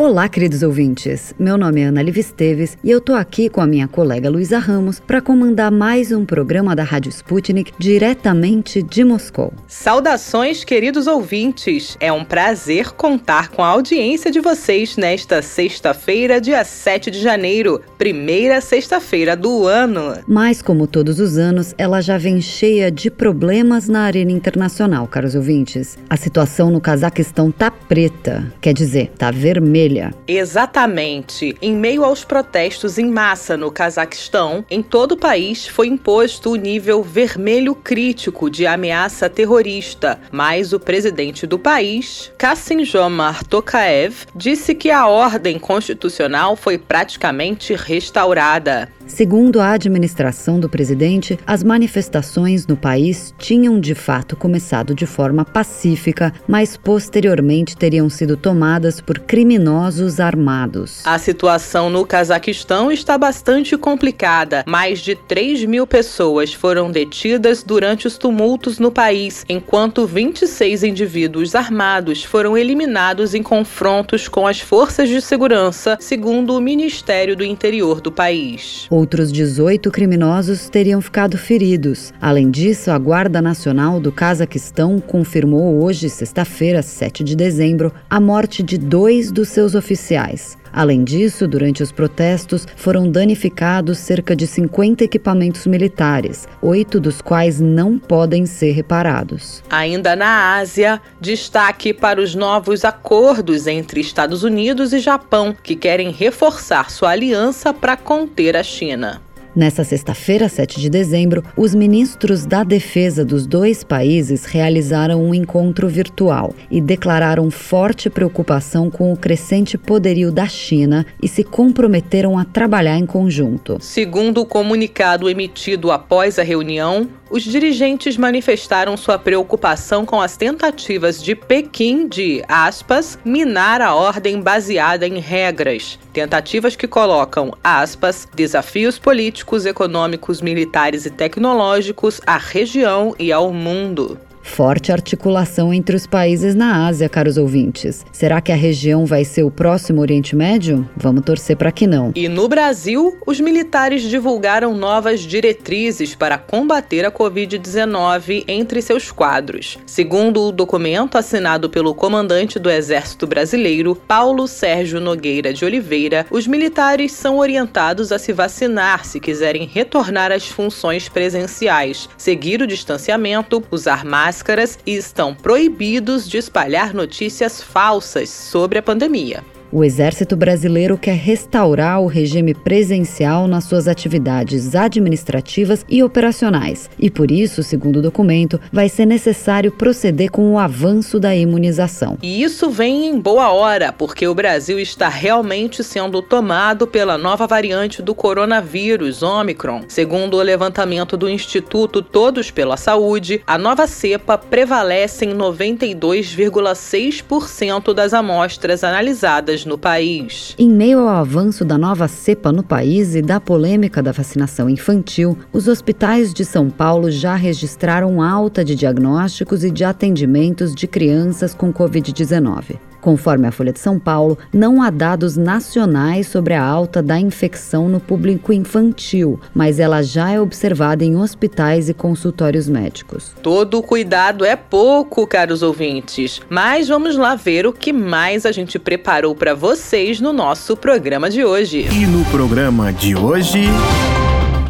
Olá, queridos ouvintes. Meu nome é Ana Liv Esteves e eu tô aqui com a minha colega Luísa Ramos para comandar mais um programa da Rádio Sputnik diretamente de Moscou. Saudações, queridos ouvintes. É um prazer contar com a audiência de vocês nesta sexta-feira, dia 7 de janeiro, primeira sexta-feira do ano. Mas como todos os anos, ela já vem cheia de problemas na arena internacional, caros ouvintes. A situação no Cazaquistão tá preta, quer dizer, tá vermelha vermelha. Exatamente. Em meio aos protestos em massa no Cazaquistão, em todo o país foi imposto o nível vermelho crítico de ameaça terrorista, mas o presidente do país, Kassim-Jomart Tokayev, disse que a ordem constitucional foi praticamente restaurada. Segundo a administração do presidente, as manifestações no país tinham de fato começado de forma pacífica, mas posteriormente teriam sido tomadas por criminosos armados. A situação no Cazaquistão está bastante complicada. Mais de 3 mil pessoas foram detidas durante os tumultos no país, enquanto 26 indivíduos armados foram eliminados em confrontos com as forças de segurança, segundo o Ministério do Interior do país. Outros 18 criminosos teriam ficado feridos. Além disso, a Guarda Nacional do Cazaquistão confirmou hoje, sexta-feira, 7 de dezembro, a morte de dois dos seus oficiais. Além disso, durante os protestos foram danificados cerca de 50 equipamentos militares, oito dos quais não podem ser reparados. Ainda na Ásia, destaque para os novos acordos entre Estados Unidos e Japão, que querem reforçar sua aliança para conter a China. Nessa sexta-feira, 7 de dezembro, os ministros da Defesa dos dois países realizaram um encontro virtual e declararam forte preocupação com o crescente poderio da China e se comprometeram a trabalhar em conjunto. Segundo o comunicado emitido após a reunião, os dirigentes manifestaram sua preocupação com as tentativas de Pequim de, aspas, minar a ordem baseada em regras. Tentativas que colocam, aspas, desafios políticos, econômicos, militares e tecnológicos à região e ao mundo. Forte articulação entre os países na Ásia, caros ouvintes. Será que a região vai ser o próximo Oriente Médio? Vamos torcer para que não. E no Brasil, os militares divulgaram novas diretrizes para combater a Covid-19 entre seus quadros. Segundo o documento assinado pelo comandante do Exército Brasileiro, Paulo Sérgio Nogueira de Oliveira, os militares são orientados a se vacinar se quiserem retornar às funções presenciais, seguir o distanciamento, usar máscara máscaras e estão proibidos de espalhar notícias falsas sobre a pandemia. O Exército Brasileiro quer restaurar o regime presencial nas suas atividades administrativas e operacionais, e por isso, segundo o documento, vai ser necessário proceder com o avanço da imunização. E isso vem em boa hora, porque o Brasil está realmente sendo tomado pela nova variante do coronavírus, Omicron. Segundo o levantamento do Instituto Todos pela Saúde, a nova cepa prevalece em 92,6% das amostras analisadas no país. Em meio ao avanço da nova cepa no país e da polêmica da vacinação infantil, os hospitais de São Paulo já registraram alta de diagnósticos e de atendimentos de crianças com Covid-19. Conforme a Folha de São Paulo, não há dados nacionais sobre a alta da infecção no público infantil, mas ela já é observada em hospitais e consultórios médicos. Todo cuidado é pouco, caros ouvintes, mas vamos lá ver o que mais a gente preparou para vocês no nosso programa de hoje. E no programa de hoje.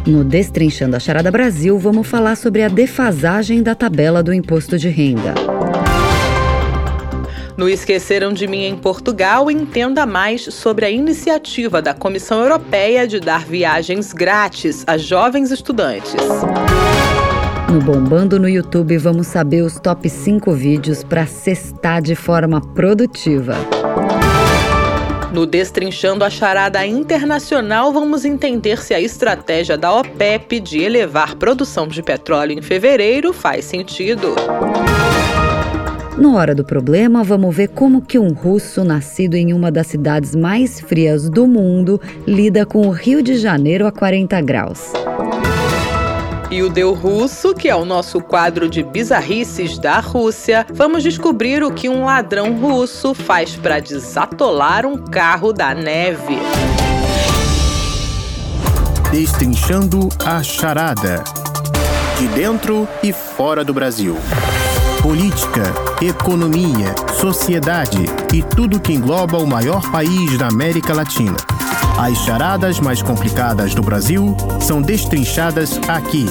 No Destrinchando a Charada Brasil, vamos falar sobre a defasagem da tabela do imposto de renda. No Esqueceram de Mim em Portugal, entenda mais sobre a iniciativa da Comissão Europeia de dar viagens grátis a jovens estudantes. No Bombando no YouTube, vamos saber os top 5 vídeos para cestar de forma produtiva. No Destrinchando a Charada Internacional, vamos entender se a estratégia da OPEP de elevar produção de petróleo em fevereiro faz sentido. No Hora do Problema, vamos ver como que um russo nascido em uma das cidades mais frias do mundo lida com o Rio de Janeiro a 40 graus. E o Deu Russo, que é o nosso quadro de bizarrices da Rússia, vamos descobrir o que um ladrão russo faz para desatolar um carro da neve. Destrinchando a charada. De dentro e fora do Brasil. Política, economia, sociedade e tudo que engloba o maior país da América Latina. As charadas mais complicadas do Brasil são destrinchadas aqui.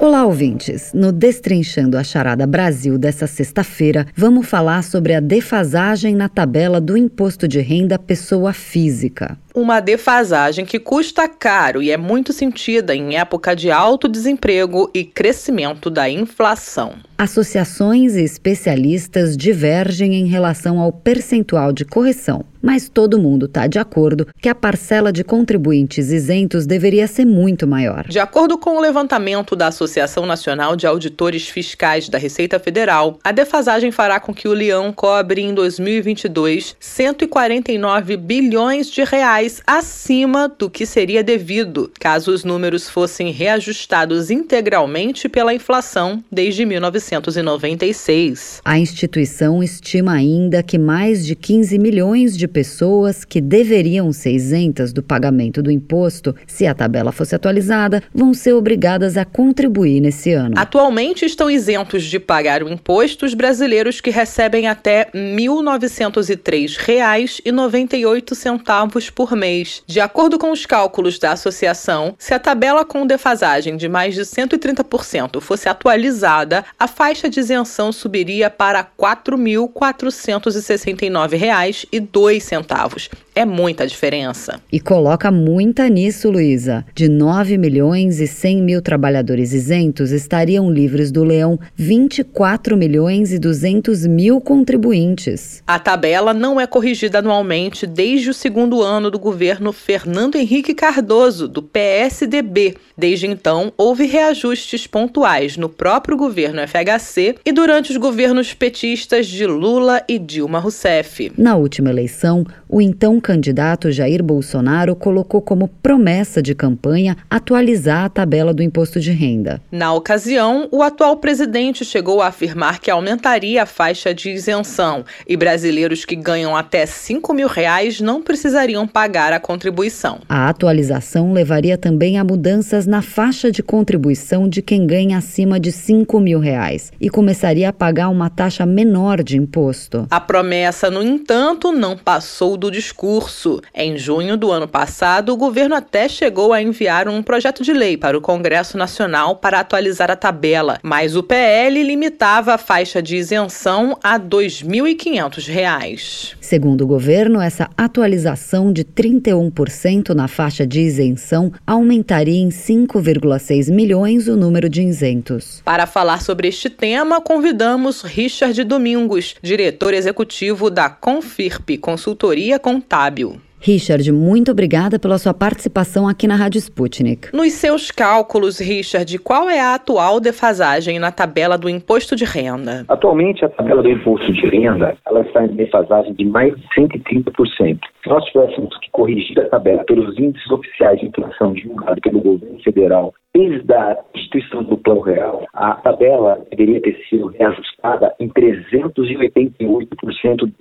Olá, ouvintes! No Destrinchando a Charada Brasil dessa sexta-feira, vamos falar sobre a defasagem na tabela do Imposto de Renda Pessoa Física uma defasagem que custa caro e é muito sentida em época de alto desemprego e crescimento da inflação. Associações e especialistas divergem em relação ao percentual de correção, mas todo mundo está de acordo que a parcela de contribuintes isentos deveria ser muito maior. De acordo com o levantamento da Associação Nacional de Auditores Fiscais da Receita Federal, a defasagem fará com que o leão cobre em 2022 149 bilhões de reais reais acima do que seria devido, caso os números fossem reajustados integralmente pela inflação desde 1996. A instituição estima ainda que mais de 15 milhões de pessoas que deveriam ser isentas do pagamento do imposto, se a tabela fosse atualizada, vão ser obrigadas a contribuir nesse ano. Atualmente estão isentos de pagar o imposto os brasileiros que recebem até R$ 1.903,98 por mês. De acordo com os cálculos da associação, se a tabela com defasagem de mais de 130% fosse atualizada, a faixa de isenção subiria para R$ 4.469,02. É muita diferença. E coloca muita nisso, Luísa. De 9 milhões e 100 mil trabalhadores isentos, estariam livres do leão 24 milhões e 200 mil contribuintes. A tabela não é corrigida anualmente desde o segundo ano do governo Fernando Henrique Cardoso, do PSDB. Desde então, houve reajustes pontuais no próprio governo FHC e durante os governos petistas de Lula e Dilma Rousseff. Na última eleição, o então candidato Jair Bolsonaro colocou como promessa de campanha atualizar a tabela do imposto de renda. Na ocasião, o atual presidente chegou a afirmar que aumentaria a faixa de isenção e brasileiros que ganham até 5 mil reais não precisariam pagar pagar a contribuição. A atualização levaria também a mudanças na faixa de contribuição de quem ganha acima de 5 mil reais e começaria a pagar uma taxa menor de imposto. A promessa, no entanto, não passou do discurso. Em junho do ano passado, o governo até chegou a enviar um projeto de lei para o Congresso Nacional para atualizar a tabela, mas o PL limitava a faixa de isenção a R$ 2.500. Segundo o governo, essa atualização de 31% na faixa de isenção, aumentaria em 5,6 milhões o número de isentos. Para falar sobre este tema, convidamos Richard Domingos, diretor executivo da Confirp, Consultoria Contábil. Richard, muito obrigada pela sua participação aqui na Rádio Sputnik. Nos seus cálculos, Richard, qual é a atual defasagem na tabela do imposto de renda? Atualmente, a tabela do imposto de renda ela está em defasagem de mais de 130%. Se nós tivéssemos que corrigir a tabela pelos índices oficiais de inflação divulgados pelo governo federal desde a instituição do Plano Real, a tabela deveria ter sido reajustada em 388%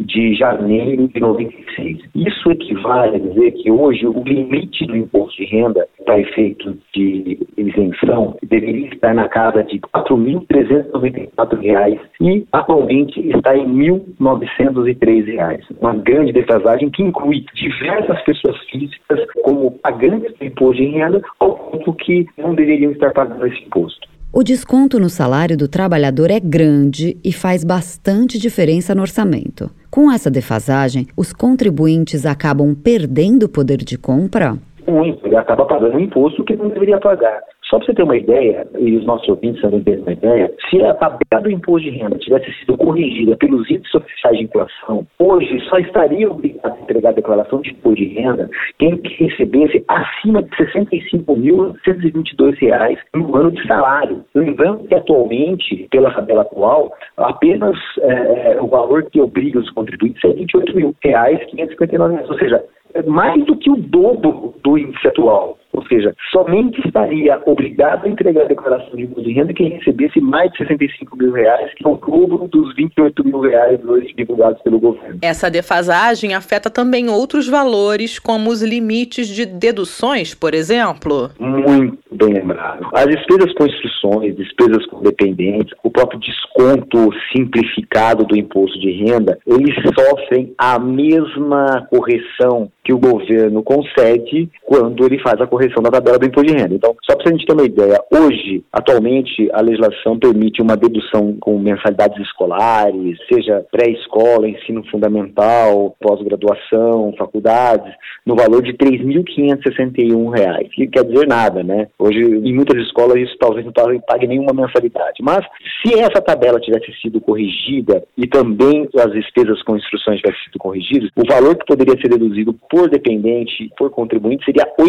de janeiro de 96. Isso equivale a dizer que hoje o limite do imposto de renda para efeito de isenção deveria estar na casa de R$ 4.394 e atualmente está em R$ 1.903. Uma grande defasagem que inclui diversas pessoas físicas como pagantes do imposto de renda, ao ponto que que não deveriam estar pagando esse imposto. O desconto no salário do trabalhador é grande e faz bastante diferença no orçamento. Com essa defasagem, os contribuintes acabam perdendo o poder de compra? Muito, ele acaba pagando um imposto que não deveria pagar. Só para você ter uma ideia, e os nossos ouvintes também terem uma ideia, se a tabela do imposto de renda tivesse sido corrigida pelos índices oficiais de inflação, hoje só estaria obrigado a entregar a declaração de imposto de renda quem recebesse acima de R$ 65.922 no ano de salário. Lembrando que atualmente, pela tabela atual, apenas é, o valor que obriga os contribuintes é R$ 28.559, ou seja, é mais do que o dobro do índice atual. Ou seja, somente estaria obrigado a entregar a declaração de imposto de renda quem recebesse mais de 65 mil reais, que é o dobro dos 28 mil reais hoje divulgados pelo governo. Essa defasagem afeta também outros valores, como os limites de deduções, por exemplo? Muito bem lembrado. As despesas com instruções, despesas com dependentes, o próprio desconto simplificado do imposto de renda, eles sofrem a mesma correção que o governo concede quando ele faz a correção da tabela do imposto de renda. Então, só para a gente ter uma ideia, hoje, atualmente, a legislação permite uma dedução com mensalidades escolares, seja pré-escola, ensino fundamental, pós-graduação, faculdades, no valor de R$ 3.561, que quer dizer nada, né? Hoje, em muitas escolas, isso talvez não pague nenhuma mensalidade. Mas, se essa tabela tivesse sido corrigida e também as despesas com instruções tivessem sido corrigidas, o valor que poderia ser deduzido por dependente, por contribuinte, seria R$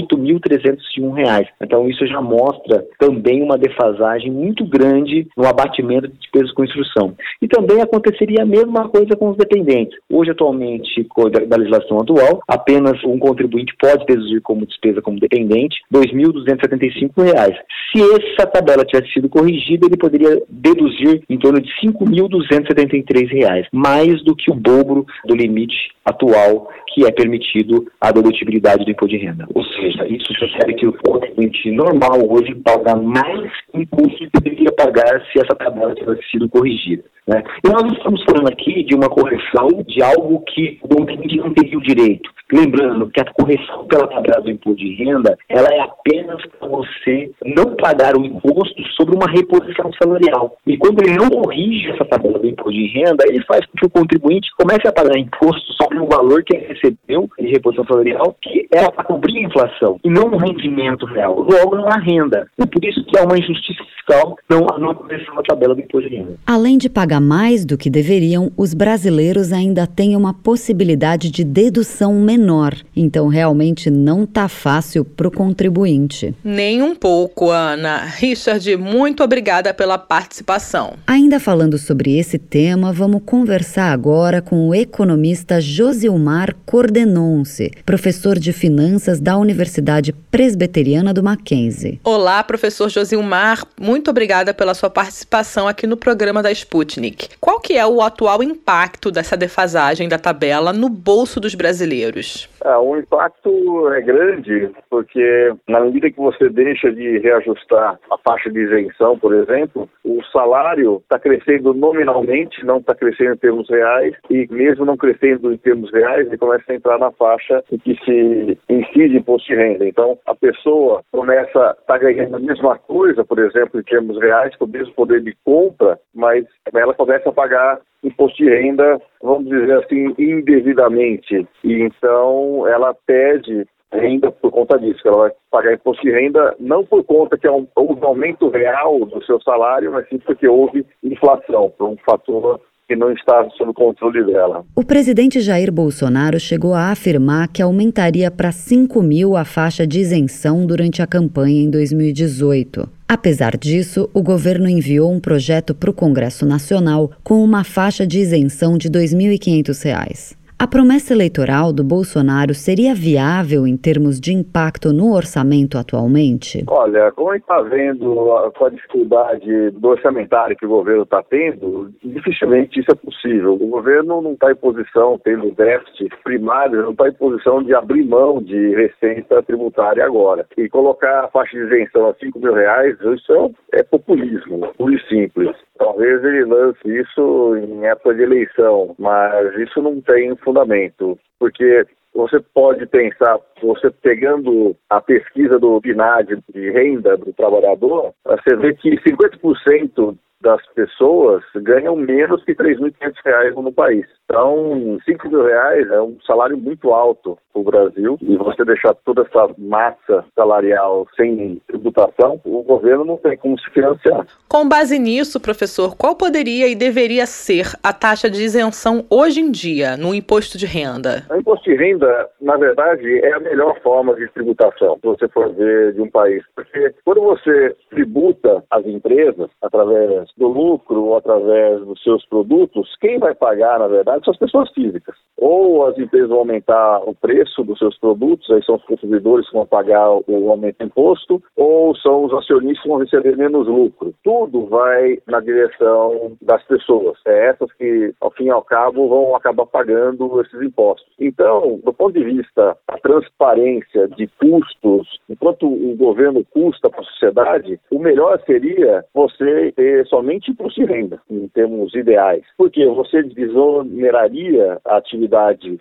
8.301. Então, isso já mostra também uma defasagem muito grande no abatimento de despesas com instrução. E também aconteceria a mesma coisa com os dependentes. Hoje, atualmente, da legislação atual, apenas um contribuinte pode deduzir como despesa como dependente R$ 2.275. Se essa tabela tivesse sido corrigida, ele poderia deduzir em torno de R$ 5.273, mais do que o dobro do limite atual que é permitido a dedutibilidade do imposto de renda. Ou seja, isso sugere que o contribuinte normal hoje paga mais imposto que deveria pagar se essa tabela tivesse sido corrigida. Né? E nós estamos falando aqui de uma correção de algo que o contribuinte não teria o direito. Lembrando que a correção pela tabela do imposto de renda, ela é apenas para você não pagar o imposto sobre uma reposição salarial. E quando ele não corrige essa tabela do imposto de renda, ele faz com que o contribuinte comece a pagar imposto sobre o valor que ele recebeu de reposição salarial, que é para cobrir a inflação, e não o rendimento real. Logo, não há renda. E por isso que há uma injustiça fiscal não, não correção da tabela do imposto de renda. Além de pagar mais do que deveriam, os brasileiros ainda têm uma possibilidade de dedução menor. Então, realmente não está fácil para o contribuinte. Nem um pouco, Ana. Richard, muito obrigada pela participação. Ainda falando sobre esse tema, vamos conversar agora com o economista Josilmar Cordenonce, professor de finanças da Universidade Presbiteriana do Mackenzie. Olá, professor Josilmar. Muito obrigada pela sua participação aqui no programa da Sputnik. Qual que é o atual impacto dessa defasagem da tabela no bolso dos brasileiros? É, o impacto é grande, porque na medida que você deixa de reajustar a faixa de isenção, por exemplo, o salário está crescendo nominalmente, não está crescendo em termos reais, e mesmo não crescendo em termos reais, ele começa a entrar na faixa em que se incide imposto de renda. Então, a pessoa começa a estar tá ganhando a mesma coisa, por exemplo, em termos reais, com o mesmo poder de compra, mas ela começa a pagar imposto de renda, vamos dizer assim, indevidamente. E então ela pede renda por conta disso, que ela vai pagar imposto de renda não por conta que houve um aumento real do seu salário, mas sim porque houve inflação, por um fator que não está sob controle dela. O presidente Jair Bolsonaro chegou a afirmar que aumentaria para 5 mil a faixa de isenção durante a campanha em 2018. Apesar disso, o governo enviou um projeto para o Congresso Nacional com uma faixa de isenção de R$ 2.500. A promessa eleitoral do Bolsonaro seria viável em termos de impacto no orçamento atualmente? Olha, como a gente está vendo com a dificuldade do orçamentário que o governo está tendo, dificilmente isso é possível. O governo não está em posição, tendo déficit primário, não está em posição de abrir mão de receita tributária agora. E colocar a faixa de isenção a 5 mil reais, isso é, é populismo, puro e simples. Talvez ele lance isso em época de eleição, mas isso não tem fundamento, porque você pode pensar, você pegando a pesquisa do PNAD de renda do trabalhador, você vê que 50% das pessoas ganham menos que R$ 3.500 no país. Então, 5 mil reais é um salário muito alto para o Brasil e você deixar toda essa massa salarial sem tributação, o governo não tem como se financiar. Com base nisso, professor, qual poderia e deveria ser a taxa de isenção hoje em dia no imposto de renda? O imposto de renda, na verdade, é a melhor forma de tributação, se você for ver de um país. Porque quando você tributa as empresas através do lucro ou através dos seus produtos, quem vai pagar, na verdade, são as pessoas físicas. Ou as empresas vão aumentar o preço dos seus produtos, aí são os consumidores que vão pagar o aumento de imposto, ou são os acionistas que vão receber menos lucro. Tudo vai na direção das pessoas. É essas que, ao fim e ao cabo, vão acabar pagando esses impostos. Então, do ponto de vista da transparência de custos, enquanto o governo custa para a sociedade, o melhor seria você ter somente imposto de renda, em termos ideais. Porque você desoneraria a atividade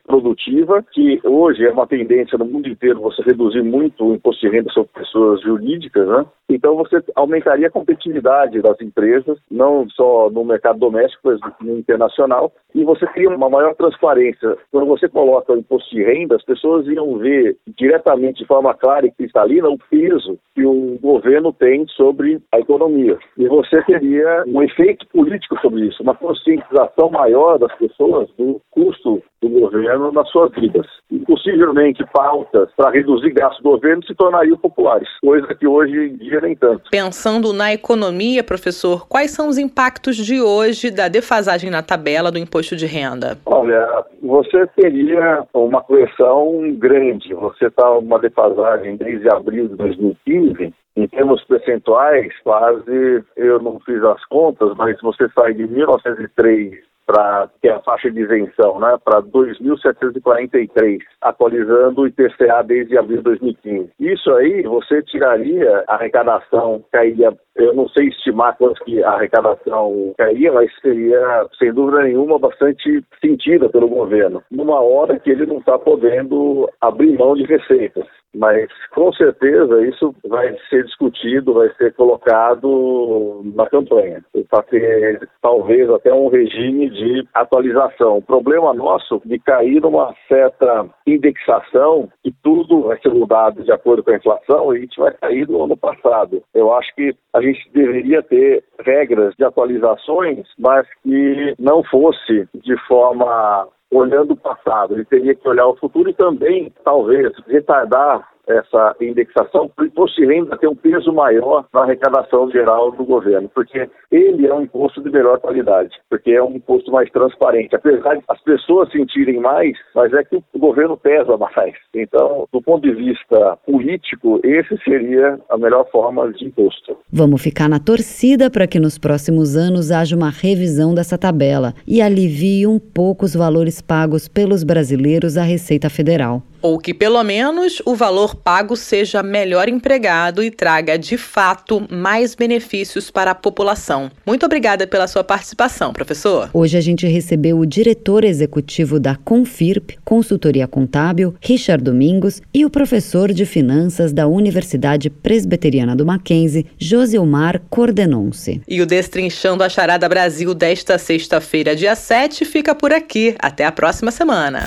produtiva, que hoje é uma tendência no mundo inteiro você reduzir muito o imposto de renda sobre pessoas jurídicas, né? Então você aumentaria a competitividade das empresas, não só no mercado doméstico, mas no internacional, e você cria uma maior transparência. Quando você coloca o imposto de renda, as pessoas iam ver diretamente, de forma clara e cristalina, o peso que o governo tem sobre a economia. E você teria um efeito político sobre isso, uma conscientização maior das pessoas do custo do governo nas suas vidas. E possivelmente pautas para reduzir gastos do governo se tornariam populares, coisa que hoje em dia nem tanto. Pensando na economia, professor, quais são os impactos de hoje da defasagem na tabela do imposto de renda? Olha, você teria uma correção grande. Você está uma defasagem desde abril de 2015 em termos percentuais, quase, eu não fiz as contas, mas você sai de 1903 para que é a faixa de isenção, né, para 2.743, atualizando o IPCA desde abril de 2015. Isso aí, você tiraria a arrecadação, cairia, eu não sei estimar quanto que a arrecadação cairia, mas seria, sem dúvida nenhuma, bastante sentida pelo governo, numa hora que ele não está podendo abrir mão de receitas. Mas, com certeza, isso vai ser discutido, vai ser colocado na campanha, para ter, talvez, até um regime de atualização. O problema nosso de cair numa certa indexação e tudo vai ser mudado de acordo com a inflação a gente vai cair no ano passado. Eu acho que a gente deveria ter regras de atualizações, mas que não fosse de forma olhando o passado, ele teria que olhar o futuro e também, talvez, retardar essa indexação de renda ter um peso maior na arrecadação geral do governo, porque ele é um imposto de melhor qualidade, porque é um imposto mais transparente. Apesar de as pessoas sentirem mais, mas é que o governo pesa mais. Então, do ponto de vista político, esse seria a melhor forma de imposto. Vamos ficar na torcida para que nos próximos anos haja uma revisão dessa tabela e alivie um pouco os valores pagos pelos brasileiros à Receita Federal ou que pelo menos o valor pago seja melhor empregado e traga de fato mais benefícios para a população. Muito obrigada pela sua participação, professor. Hoje a gente recebeu o diretor executivo da Confirp, Consultoria Contábil, Richard Domingos, e o professor de finanças da Universidade Presbiteriana do Mackenzie, Josilmar Cordenonce. E o Destrinchando a Charada Brasil desta sexta-feira, dia 7, fica por aqui. Até a próxima semana.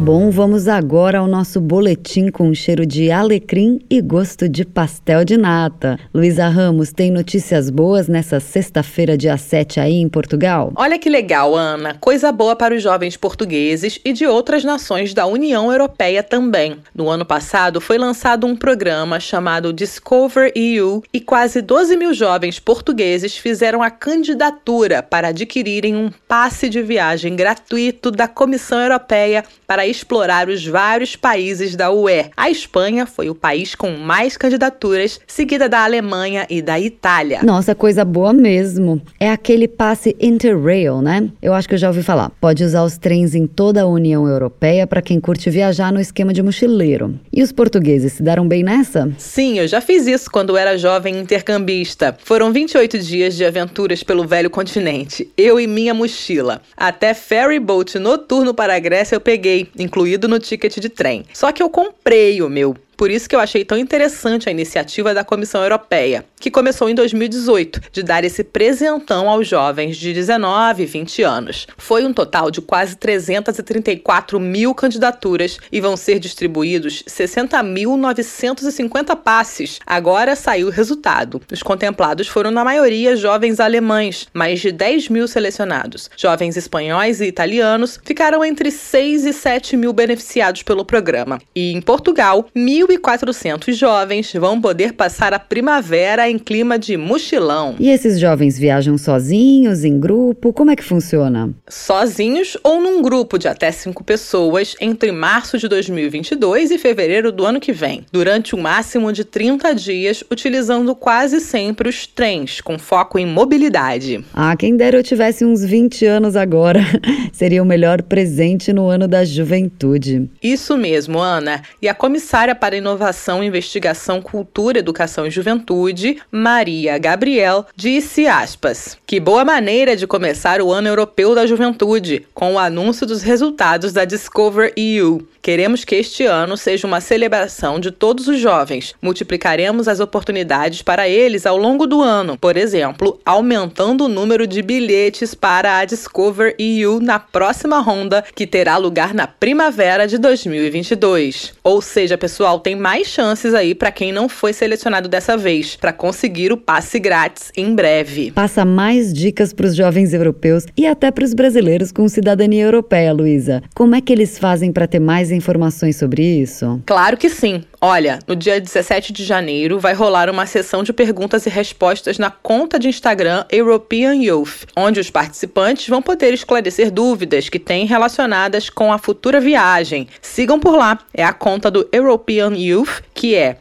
Bom, vamos agora ao nosso boletim com cheiro de alecrim e gosto de pastel de nata. Luísa Ramos, tem notícias boas nessa sexta-feira, dia 7 aí em Portugal? Olha que legal, Ana. Coisa boa para os jovens portugueses e de outras nações da União Europeia também. No ano passado foi lançado um programa chamado Discover EU e quase 12 mil jovens portugueses fizeram a candidatura para adquirirem um passe de viagem gratuito da Comissão Europeia para explorar os vários países da UE. A Espanha foi o país com mais candidaturas, seguida da Alemanha e da Itália. Nossa, coisa boa mesmo. É aquele passe Interrail, né? Eu acho que eu já ouvi falar. Pode usar os trens em toda a União Europeia para quem curte viajar no esquema de mochileiro. E os portugueses se deram bem nessa? Sim, eu já fiz isso quando era jovem intercambista. Foram 28 dias de aventuras pelo velho continente, eu e minha mochila. Até ferry boat noturno para a Grécia eu peguei, incluído no ticket de trem. Só que eu comprei o meu Por isso que eu achei tão interessante a iniciativa da Comissão Europeia, que começou em 2018, de dar esse presentão aos jovens de 19 e 20 anos. Foi um total de quase 334 mil candidaturas e vão ser distribuídos 60.950 passes. Agora saiu o resultado. Os contemplados foram, na maioria, jovens alemães, mais de 10 mil selecionados. Jovens espanhóis e italianos ficaram entre 6 e 7 mil beneficiados pelo programa. E em Portugal, 1.400 jovens vão poder passar a primavera em clima de mochilão. E esses jovens viajam sozinhos, em grupo? Como é que funciona? Sozinhos ou num grupo de até cinco pessoas entre março de 2022 e fevereiro do ano que vem, durante um máximo de 30 dias, utilizando quase sempre os trens, com foco em mobilidade. Ah, quem dera eu tivesse uns 20 anos agora. Seria o melhor presente no ano da juventude. Isso mesmo, Ana. E a comissária para Inovação, Investigação, Cultura, Educação e Juventude, Maria Gabriel, disse aspas: "Que boa maneira de começar o Ano Europeu da Juventude, com o anúncio dos resultados da Discover EU. Queremos que este ano seja uma celebração de todos os jovens. Multiplicaremos as oportunidades para eles ao longo do ano, por exemplo, aumentando o número de bilhetes para a Discover EU na próxima ronda, que terá lugar na primavera de 2022. Ou seja, pessoal, tem mais chances aí para quem não foi selecionado dessa vez, para conseguir o passe grátis em breve. Passa mais dicas para os jovens europeus e até para os brasileiros com cidadania europeia, Luísa. Como é que eles fazem para ter mais informações sobre isso? Claro que sim. Olha, no dia 17 de janeiro vai rolar uma sessão de perguntas e respostas na conta de Instagram European Youth, onde os participantes vão poder esclarecer dúvidas que têm relacionadas com a futura viagem. Sigam por lá, é a conta do European Youth, que é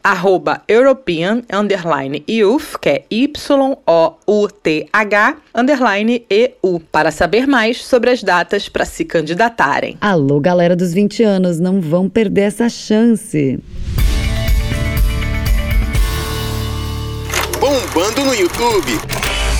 European Youth, que é Y-O-U-T-H underline E-U, para saber mais sobre as datas para se candidatarem. Alô, galera dos 20 anos, não vão perder essa chance. bombando no YouTube.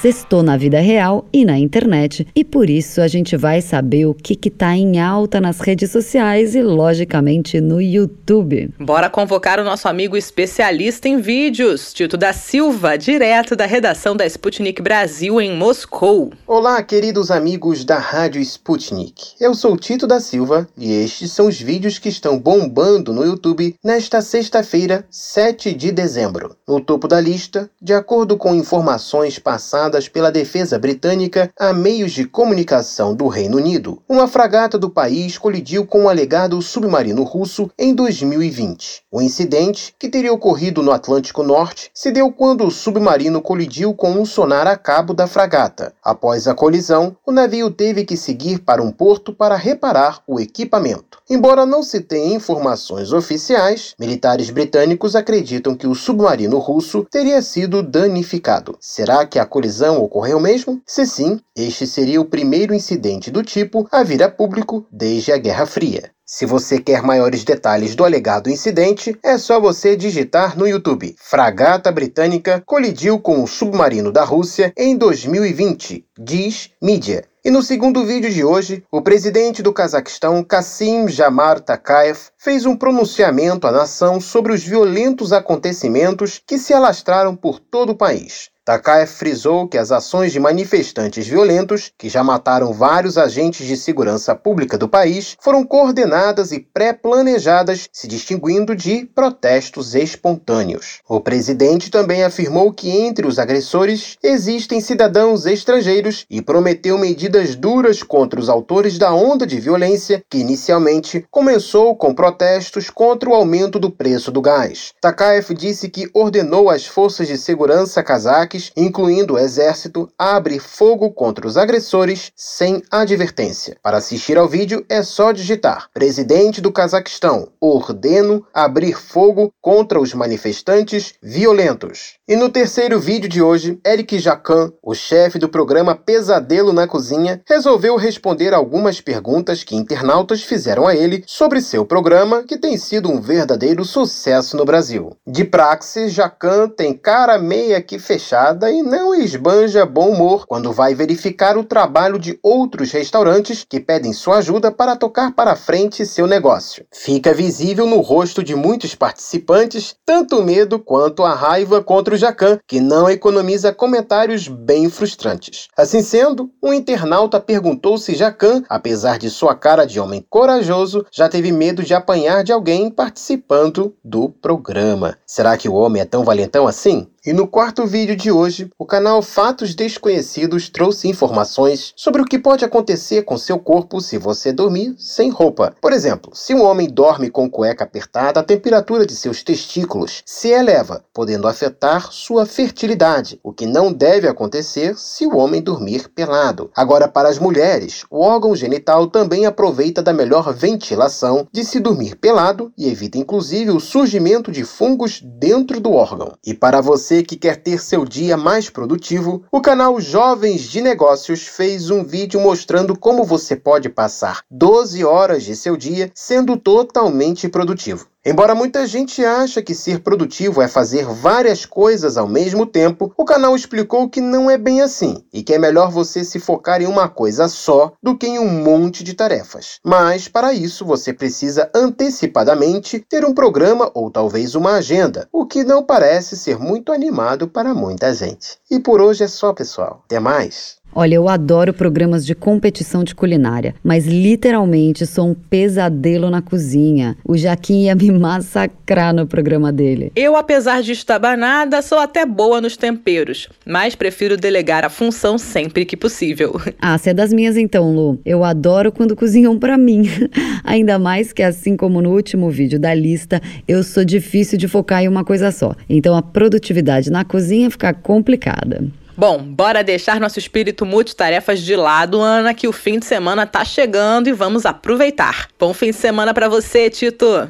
sextou na vida real e na internet, e por isso a gente vai saber o que está em alta nas redes sociais e, logicamente, no YouTube. Bora convocar o nosso amigo especialista em vídeos, Tito da Silva, direto da redação da Sputnik Brasil em Moscou. Olá, queridos amigos da Rádio Sputnik. Eu sou Tito da Silva e estes são os vídeos que estão bombando no YouTube nesta sexta-feira, 7 de dezembro. No topo da lista, de acordo com informações passadas pela defesa britânica a meios de comunicação do Reino Unido. Uma fragata do país colidiu com um alegado submarino russo em 2020. O incidente, que teria ocorrido no Atlântico Norte, se deu quando o submarino colidiu com um sonar a cabo da fragata. Após a colisão, o navio teve que seguir para um porto para reparar o equipamento. Embora não se tenha informações oficiais, militares britânicos acreditam que o submarino russo teria sido danificado. Será que a colisão ocorreu mesmo? Se sim, este seria o primeiro incidente do tipo a vir a público desde a Guerra Fria. Se você quer maiores detalhes do alegado incidente, é só você digitar no YouTube: Fragata Britânica colidiu com o submarino da Rússia em 2020, diz mídia. E no segundo vídeo de hoje, o presidente do Cazaquistão, Kassim Jamar Takayev, fez um pronunciamento à nação sobre os violentos acontecimentos que se alastraram por todo o país. Takaev frisou que as ações de manifestantes violentos, que já mataram vários agentes de segurança pública do país, foram coordenadas e pré-planejadas, se distinguindo de protestos espontâneos. O presidente também afirmou que entre os agressores existem cidadãos estrangeiros e prometeu medidas duras contra os autores da onda de violência que inicialmente começou com protestos contra o aumento do preço do gás. Takaev disse que ordenou às forças de segurança cazaques incluindo o exército, abre fogo contra os agressores sem advertência. Para assistir ao vídeo é só digitar: Presidente do Cazaquistão, ordeno abrir fogo contra os manifestantes violentos. E no terceiro vídeo de hoje, Eric Jacan, o chefe do programa Pesadelo na Cozinha, resolveu responder algumas perguntas que internautas fizeram a ele sobre seu programa, que tem sido um verdadeiro sucesso no Brasil. De praxe, Jacan tem cara meia que fechada e não esbanja bom humor quando vai verificar o trabalho de outros restaurantes que pedem sua ajuda para tocar para frente seu negócio. Fica visível no rosto de muitos participantes tanto o medo quanto a raiva contra o Jacan, que não economiza comentários bem frustrantes. Assim sendo, um internauta perguntou se Jacan, apesar de sua cara de homem corajoso, já teve medo de apanhar de alguém participando do programa. Será que o homem é tão valentão assim? E no quarto vídeo de hoje, o canal Fatos Desconhecidos trouxe informações sobre o que pode acontecer com seu corpo se você dormir sem roupa. Por exemplo, se um homem dorme com cueca apertada, a temperatura de seus testículos se eleva, podendo afetar sua fertilidade, o que não deve acontecer se o homem dormir pelado. Agora, para as mulheres, o órgão genital também aproveita da melhor ventilação de se dormir pelado e evita inclusive o surgimento de fungos dentro do órgão. E para você você que quer ter seu dia mais produtivo, o canal Jovens de Negócios fez um vídeo mostrando como você pode passar 12 horas de seu dia sendo totalmente produtivo. Embora muita gente ache que ser produtivo é fazer várias coisas ao mesmo tempo, o canal explicou que não é bem assim e que é melhor você se focar em uma coisa só do que em um monte de tarefas. Mas para isso você precisa antecipadamente ter um programa ou talvez uma agenda, o que não parece ser muito animado para muita gente. E por hoje é só, pessoal. Até mais! Olha, eu adoro programas de competição de culinária, mas literalmente sou um pesadelo na cozinha. O Jaquim ia me massacrar no programa dele. Eu, apesar de estabanada, sou até boa nos temperos, mas prefiro delegar a função sempre que possível. Ah, você é das minhas então, Lu. Eu adoro quando cozinham para mim. Ainda mais que, assim como no último vídeo da lista, eu sou difícil de focar em uma coisa só. Então a produtividade na cozinha fica complicada. Bom, bora deixar nosso espírito multitarefas de lado, Ana, que o fim de semana tá chegando e vamos aproveitar. Bom fim de semana para você, Tito.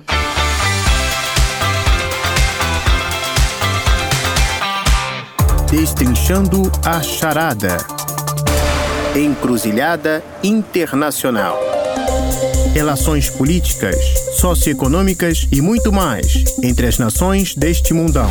Destrinchando a charada. Encruzilhada Internacional. Relações políticas, socioeconômicas e muito mais entre as nações deste mundão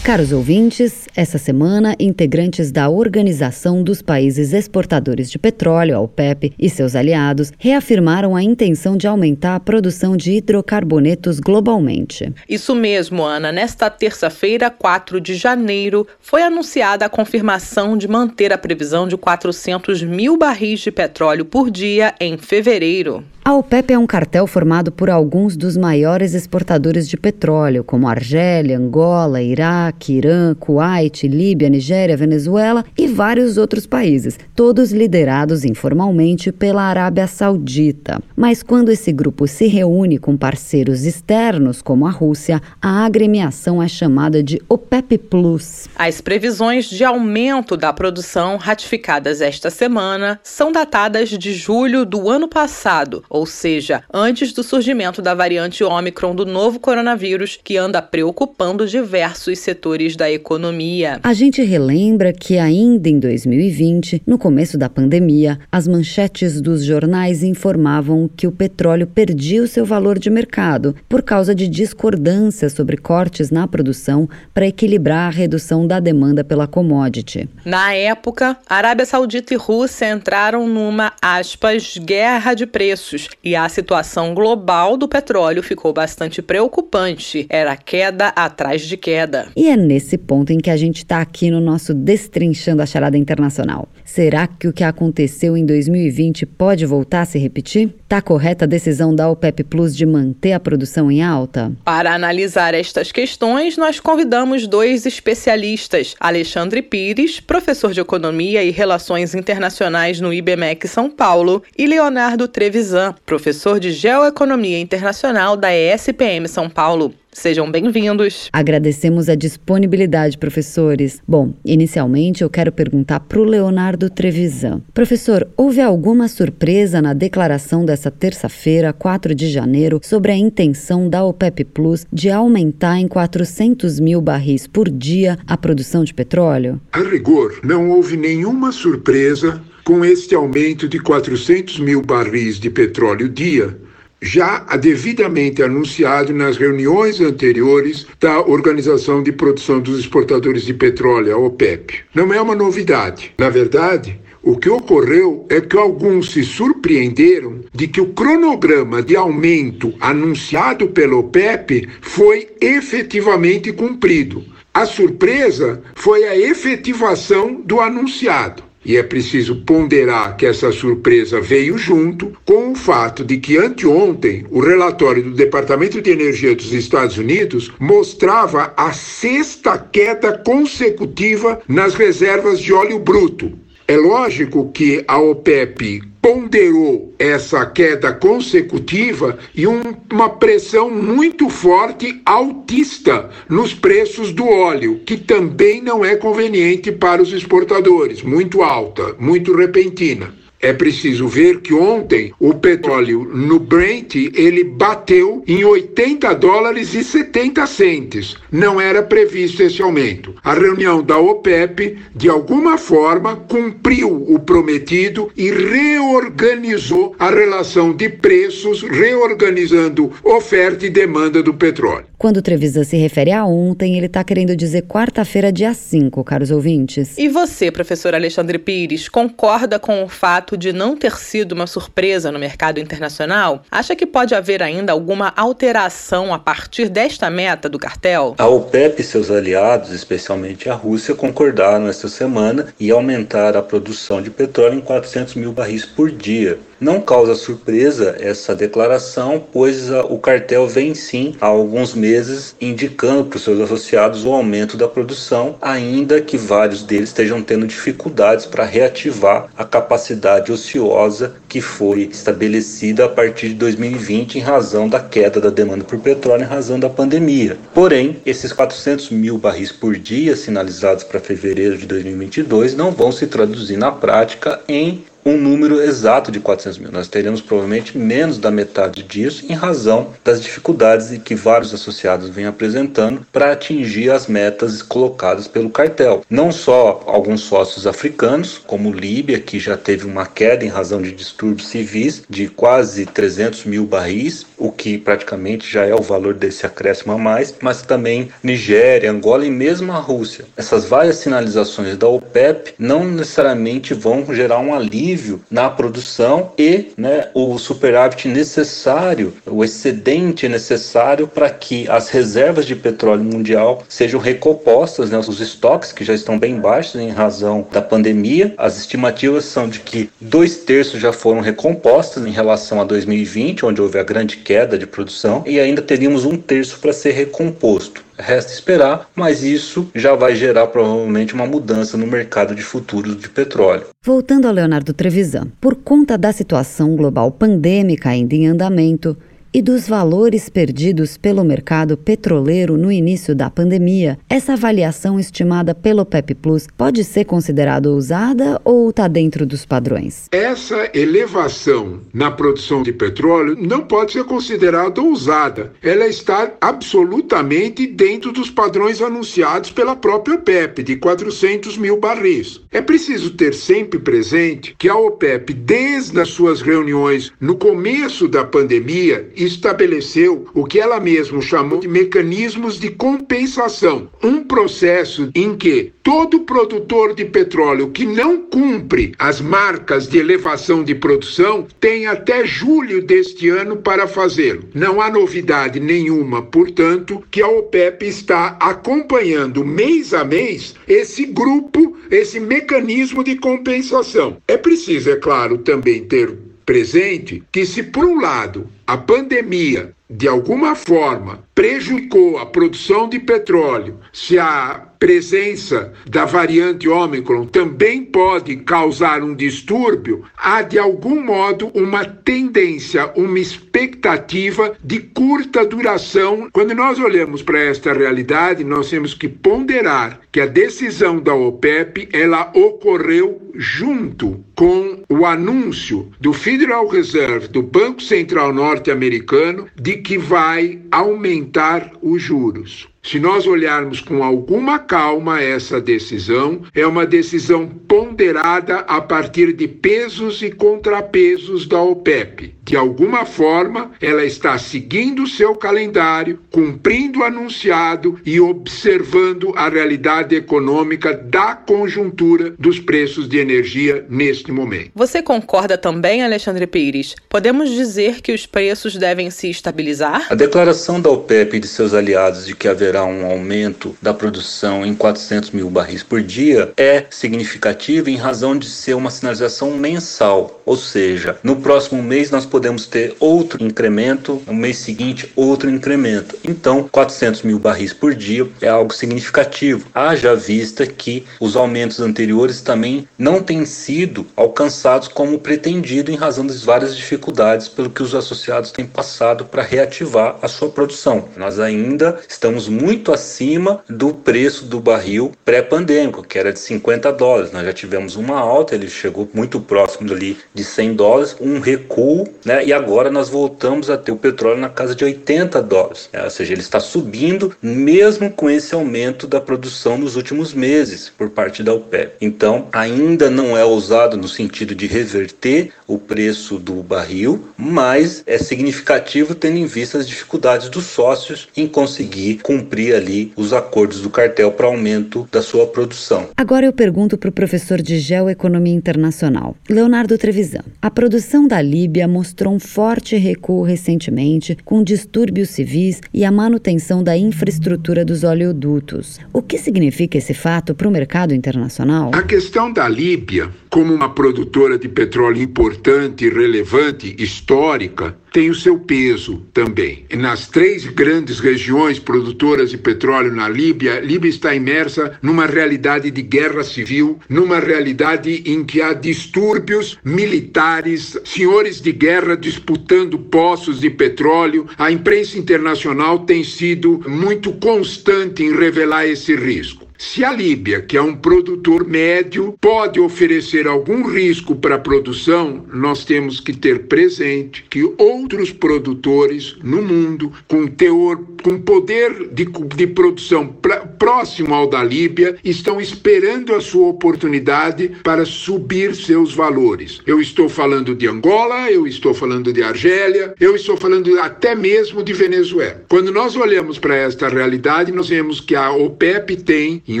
Caros ouvintes, essa semana, integrantes da Organização dos Países Exportadores de Petróleo, a OPEP, e seus aliados reafirmaram a intenção de aumentar a produção de hidrocarbonetos globalmente. Isso mesmo, Ana. Nesta terça-feira, 4 de janeiro, foi anunciada a confirmação de manter a previsão de 400 mil barris de petróleo por dia em fevereiro. A OPEP é um cartel formado por alguns dos maiores exportadores de petróleo, como Argélia, Angola, Iraque, Irã, Kuwait, Líbia, Nigéria, Venezuela e vários outros países, todos liderados informalmente pela Arábia Saudita. Mas quando esse grupo se reúne com parceiros externos, como a Rússia, a agremiação é chamada de OPEP Plus. As previsões de aumento da produção ratificadas esta semana são datadas de julho do ano passado ou seja, antes do surgimento da variante Ômicron do novo coronavírus, que anda preocupando diversos setores da economia. A gente relembra que ainda em 2020, no começo da pandemia, as manchetes dos jornais informavam que o petróleo perdia o seu valor de mercado por causa de discordâncias sobre cortes na produção para equilibrar a redução da demanda pela commodity. Na época, Arábia Saudita e Rússia entraram numa aspas guerra de preços e a situação global do petróleo ficou bastante preocupante. Era queda atrás de queda. E é nesse ponto em que a gente está aqui no nosso Destrinchando a Charada Internacional. Será que o que aconteceu em 2020 pode voltar a se repetir? Está correta a decisão da OPEP Plus de manter a produção em alta? Para analisar estas questões, nós convidamos dois especialistas: Alexandre Pires, professor de Economia e Relações Internacionais no IBMEC São Paulo, e Leonardo Trevisan, professor de Geoeconomia Internacional da ESPM São Paulo. Sejam bem-vindos. Agradecemos a disponibilidade, professores. Bom, inicialmente eu quero perguntar para o Leonardo Trevisan. Professor, houve alguma surpresa na declaração dessa terça-feira, 4 de janeiro, sobre a intenção da OPEP Plus de aumentar em 400 mil barris por dia a produção de petróleo? A rigor, não houve nenhuma surpresa com este aumento de 400 mil barris de petróleo dia já devidamente anunciado nas reuniões anteriores da Organização de Produção dos Exportadores de Petróleo, a OPEP. Não é uma novidade. Na verdade, o que ocorreu é que alguns se surpreenderam de que o cronograma de aumento anunciado pela OPEP foi efetivamente cumprido. A surpresa foi a efetivação do anunciado. E é preciso ponderar que essa surpresa veio junto com o fato de que anteontem o relatório do Departamento de Energia dos Estados Unidos mostrava a sexta queda consecutiva nas reservas de óleo bruto. É lógico que a OPEP ponderou essa queda consecutiva e um, uma pressão muito forte altista nos preços do óleo, que também não é conveniente para os exportadores, muito alta, muito repentina. É preciso ver que ontem o petróleo no Brent ele bateu em 80 dólares e 70 centes. Não era previsto esse aumento. A reunião da OPEP, de alguma forma, cumpriu o prometido e reorganizou a relação de preços, reorganizando oferta e demanda do petróleo. Quando o Trevisan se refere a ontem, ele está querendo dizer quarta-feira, dia 5, caros ouvintes. E você, professor Alexandre Pires, concorda com o fato de não ter sido uma surpresa no mercado internacional? Acha que pode haver ainda alguma alteração a partir desta meta do cartel? A OPEP e seus aliados, especialmente a Rússia, concordaram esta semana em aumentar a produção de petróleo em 400 mil barris por dia. Não causa surpresa essa declaração, pois o cartel vem sim há alguns meses indicando para os seus associados o aumento da produção, ainda que vários deles estejam tendo dificuldades para reativar a capacidade ociosa que foi estabelecida a partir de 2020 em razão da queda da demanda por petróleo em razão da pandemia. Porém, esses 400 mil barris por dia sinalizados para fevereiro de 2022 não vão se traduzir na prática em um número exato de 400 mil. Nós teremos provavelmente menos da metade disso, em razão das dificuldades que vários associados vêm apresentando para atingir as metas colocadas pelo cartel. Não só alguns sócios africanos, como Líbia, que já teve uma queda em razão de distúrbios civis de quase 300 mil barris, o que praticamente já é o valor desse acréscimo a mais, mas também Nigéria, Angola e mesmo a Rússia. Essas várias sinalizações da OPEP não necessariamente vão gerar um alívio alívio na produção e né, o superávit necessário, o excedente necessário para que as reservas de petróleo mundial sejam recompostas, né, os estoques que já estão bem baixos em razão da pandemia. As estimativas são de que dois terços já foram recompostos em relação a 2020, onde houve a grande queda de produção, e ainda teríamos um terço para ser recomposto. Resta esperar, mas isso já vai gerar provavelmente uma mudança no mercado de futuros de petróleo. Voltando ao Leonardo Trevisan, por conta da situação global pandêmica ainda em andamento, e dos valores perdidos pelo mercado petroleiro no início da pandemia, essa avaliação estimada pelo PEP Plus pode ser considerada ousada ou está dentro dos padrões? Essa elevação na produção de petróleo não pode ser considerada ousada. Ela está absolutamente dentro dos padrões anunciados pela própria OPEP, de 400 mil barris. É preciso ter sempre presente que a OPEP, desde as suas reuniões no começo da pandemia, estabeleceu o que ela mesma chamou de mecanismos de compensação, um processo em que todo produtor de petróleo que não cumpre as marcas de elevação de produção tem até julho deste ano para fazê-lo. Não há novidade nenhuma, portanto, que a OPEP está acompanhando mês a mês esse grupo, esse mecanismo de compensação. É preciso, é claro, também ter presente que, se por um lado a pandemia de alguma forma prejudicou a produção de petróleo, se a presença da variante Ômicron também pode causar um distúrbio, há de algum modo uma tendência, uma expectativa de curta duração. Quando nós olhamos para esta realidade, nós temos que ponderar que a decisão da OPEP ela ocorreu junto com o anúncio do Federal Reserve, do Banco Central Norte-Americano, de que vai aumentar os juros. Se nós olharmos com alguma calma essa decisão, é uma decisão ponderada a partir de pesos e contrapesos da OPEP. De alguma forma, ela está seguindo o seu calendário, cumprindo o anunciado e observando a realidade econômica da conjuntura dos preços de energia neste momento. Você concorda também, Alexandre Pires? Podemos dizer que os preços devem se estabilizar? A declaração da OPEP e de seus aliados de que haverá um aumento da produção em 400 mil barris por dia é significativa em razão de ser uma sinalização mensal, ou seja, no próximo mês nós podemos ter outro incremento, no mês seguinte outro incremento. Então, 400 mil barris por dia é algo significativo. Haja vista que os aumentos anteriores também não têm sido alcançados como pretendido em razão das várias dificuldades pelo que os associados têm passado para reativar a sua produção. Nós ainda estamos muito acima do preço do barril pré-pandêmico, que era de 50 dólares. Nós já tivemos uma alta, ele chegou muito próximo ali de 100 dólares, um recuo, né? E agora nós voltamos a ter o petróleo na casa de 80 dólares. Né? Ou seja, ele está subindo mesmo com esse aumento da produção nos últimos meses por parte da OPEP. Então, ainda não é ousado no sentido de reverter o preço do barril, mas é significativo tendo em vista as dificuldades dos sócios em conseguir cumprir ali os acordos do cartel para aumento da sua produção. Agora eu pergunto para o professor de Geoeconomia Internacional, Leonardo Trevisan. A produção da Líbia mostrou um forte recuo recentemente, com distúrbios civis e a manutenção da infraestrutura dos oleodutos. O que significa esse fato para o mercado internacional? A questão da Líbia, como uma produtora de petróleo importante, relevante, histórica, tem o seu peso também. Nas três grandes regiões produtoras de petróleo na Líbia, Líbia está imersa numa realidade de guerra civil, numa realidade em que há distúrbios militares, senhores de guerra disputando poços de petróleo. A imprensa internacional tem sido muito constante em revelar esse risco. Se a Líbia, que é um produtor médio, pode oferecer algum risco para a produção, nós temos que ter presente que outros produtores no mundo, com teor, com poder de, de produção pra, próximo ao da Líbia, estão esperando a sua oportunidade para subir seus valores. Eu estou falando de Angola, eu estou falando de Argélia, eu estou falando até mesmo de Venezuela. Quando nós olhamos para esta realidade, nós vemos que a OPEP tem em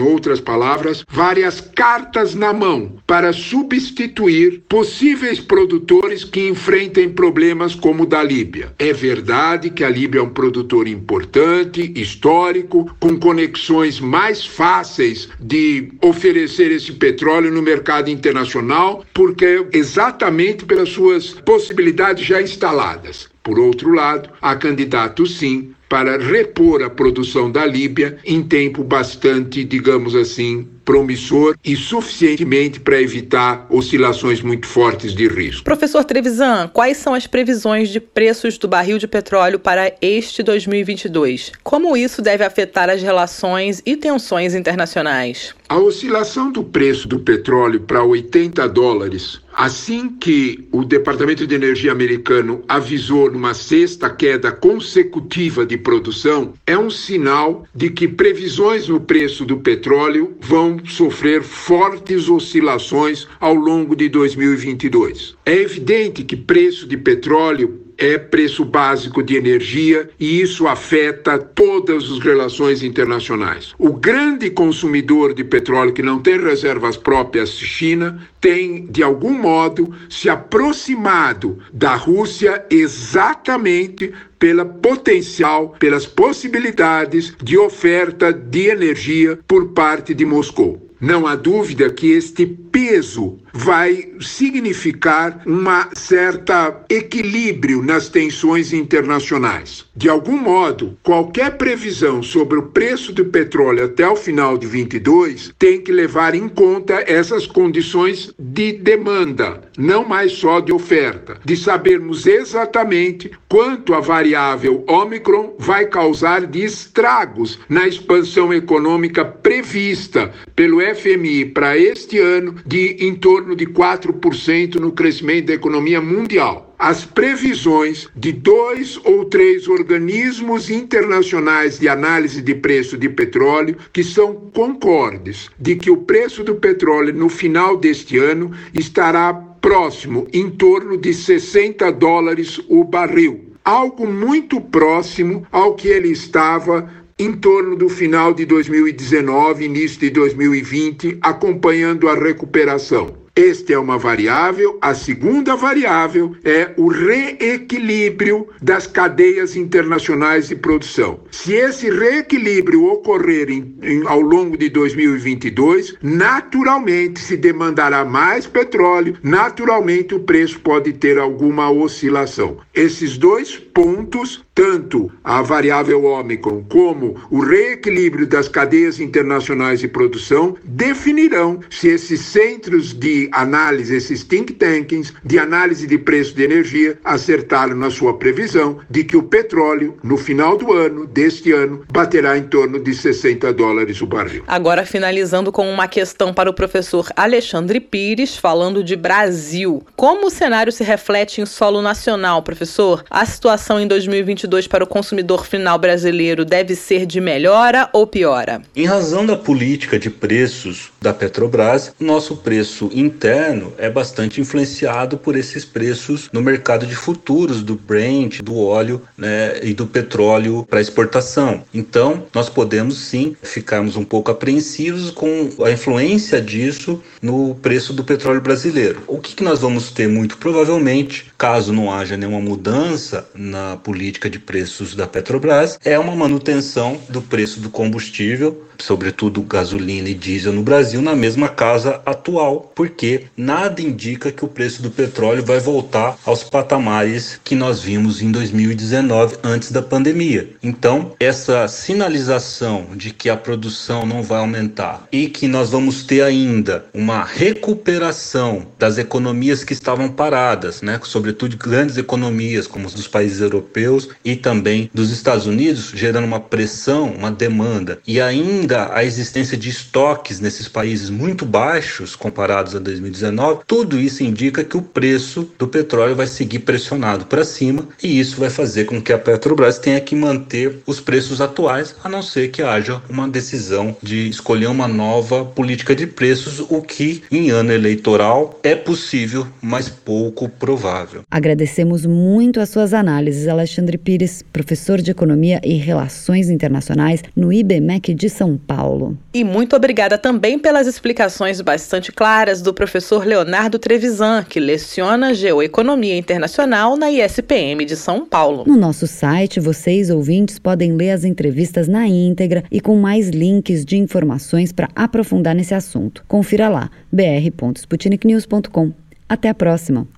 outras palavras, várias cartas na mão para substituir possíveis produtores que enfrentem problemas como o da Líbia. É verdade que a Líbia é um produtor importante, histórico, com conexões mais fáceis de oferecer esse petróleo no mercado internacional, porque exatamente pelas suas possibilidades já instaladas. Por outro lado, há candidatos sim para repor a produção da Líbia em tempo bastante, digamos assim, promissor e suficientemente para evitar oscilações muito fortes de risco. Professor Trevisan, quais são as previsões de preços do barril de petróleo para este 2022? Como isso deve afetar as relações e tensões internacionais? A oscilação do preço do petróleo para 80 dólares Assim que o Departamento de Energia americano avisou numa sexta queda consecutiva de produção, é um sinal de que previsões no preço do petróleo vão sofrer fortes oscilações ao longo de 2022. É evidente que preço de petróleo é preço básico de energia e isso afeta todas as relações internacionais. O grande consumidor de petróleo que não tem reservas próprias, China, tem de algum modo se aproximado da Rússia exatamente pela potencial, pelas possibilidades de oferta de energia por parte de Moscou. Não há dúvida que este peso vai significar um certa equilíbrio nas tensões internacionais. De algum modo, qualquer previsão sobre o preço do petróleo até o final de 22 tem que levar em conta essas condições de demanda, não mais só de oferta, de sabermos exatamente quanto a variável Omicron vai causar de estragos na expansão econômica prevista pelo FMI para este ano de em torno de 4% no crescimento da economia mundial. As previsões de dois ou três organismos internacionais de análise de preço de petróleo que são concordes de que o preço do petróleo no final deste ano estará próximo em torno de 60 dólares o barril, algo muito próximo ao que ele estava em torno do final de 2019, início de 2020, acompanhando a recuperação. Este é uma variável. A segunda variável é o reequilíbrio das cadeias internacionais de produção. Se esse reequilíbrio ocorrer em, em, ao longo de 2022, naturalmente se demandará mais petróleo, naturalmente o preço pode ter alguma oscilação. Esses dois pontos tanto a variável Ômicron como o reequilíbrio das cadeias internacionais de produção definirão se esses centros de análise, esses think tanks de análise de preço de energia acertaram na sua previsão de que o petróleo, no final do ano, deste ano, baterá em torno de 60 dólares o barril. Agora, finalizando com uma questão para o professor Alexandre Pires, falando de Brasil. Como o cenário se reflete em solo nacional, professor? A situação em 2022 2022 para o consumidor final brasileiro deve ser de melhora ou piora? Em razão da política de preços da Petrobras, nosso preço interno é bastante influenciado por esses preços no mercado de futuros do Brent, do óleo né, e do petróleo para exportação. Então, nós podemos sim ficarmos um pouco apreensivos com a influência disso no preço do petróleo brasileiro. O que, que nós vamos ter muito provavelmente, caso não haja nenhuma mudança na política de preços da Petrobras é uma manutenção do preço do combustível, sobretudo gasolina e diesel no Brasil, na mesma casa atual, porque nada indica que o preço do petróleo vai voltar aos patamares que nós vimos em 2019 antes da pandemia. Então, essa sinalização de que a produção não vai aumentar e que nós vamos ter ainda uma recuperação das economias que estavam paradas, né, sobretudo grandes economias como as dos países europeus e também dos Estados Unidos, gerando uma pressão, uma demanda, e ainda a existência de estoques nesses países muito baixos comparados a 2019, tudo isso indica que o preço do petróleo vai seguir pressionado para cima e isso vai fazer com que a Petrobras tenha que manter os preços atuais, a não ser que haja uma decisão de escolher uma nova política de preços, o que em ano eleitoral é possível, mas pouco provável. Agradecemos muito as suas análises, Alexandre Pires, professor de Economia e Relações Internacionais no IBMEC de São Paulo. E muito obrigada também pelas explicações bastante claras do professor Leonardo Trevisan, que leciona Geoeconomia Internacional na ISPM de São Paulo. No nosso site, vocês, ouvintes, podem ler as entrevistas na íntegra e com mais links de informações para aprofundar nesse assunto. Confira lá, br.sputniknews.com. Até a próxima!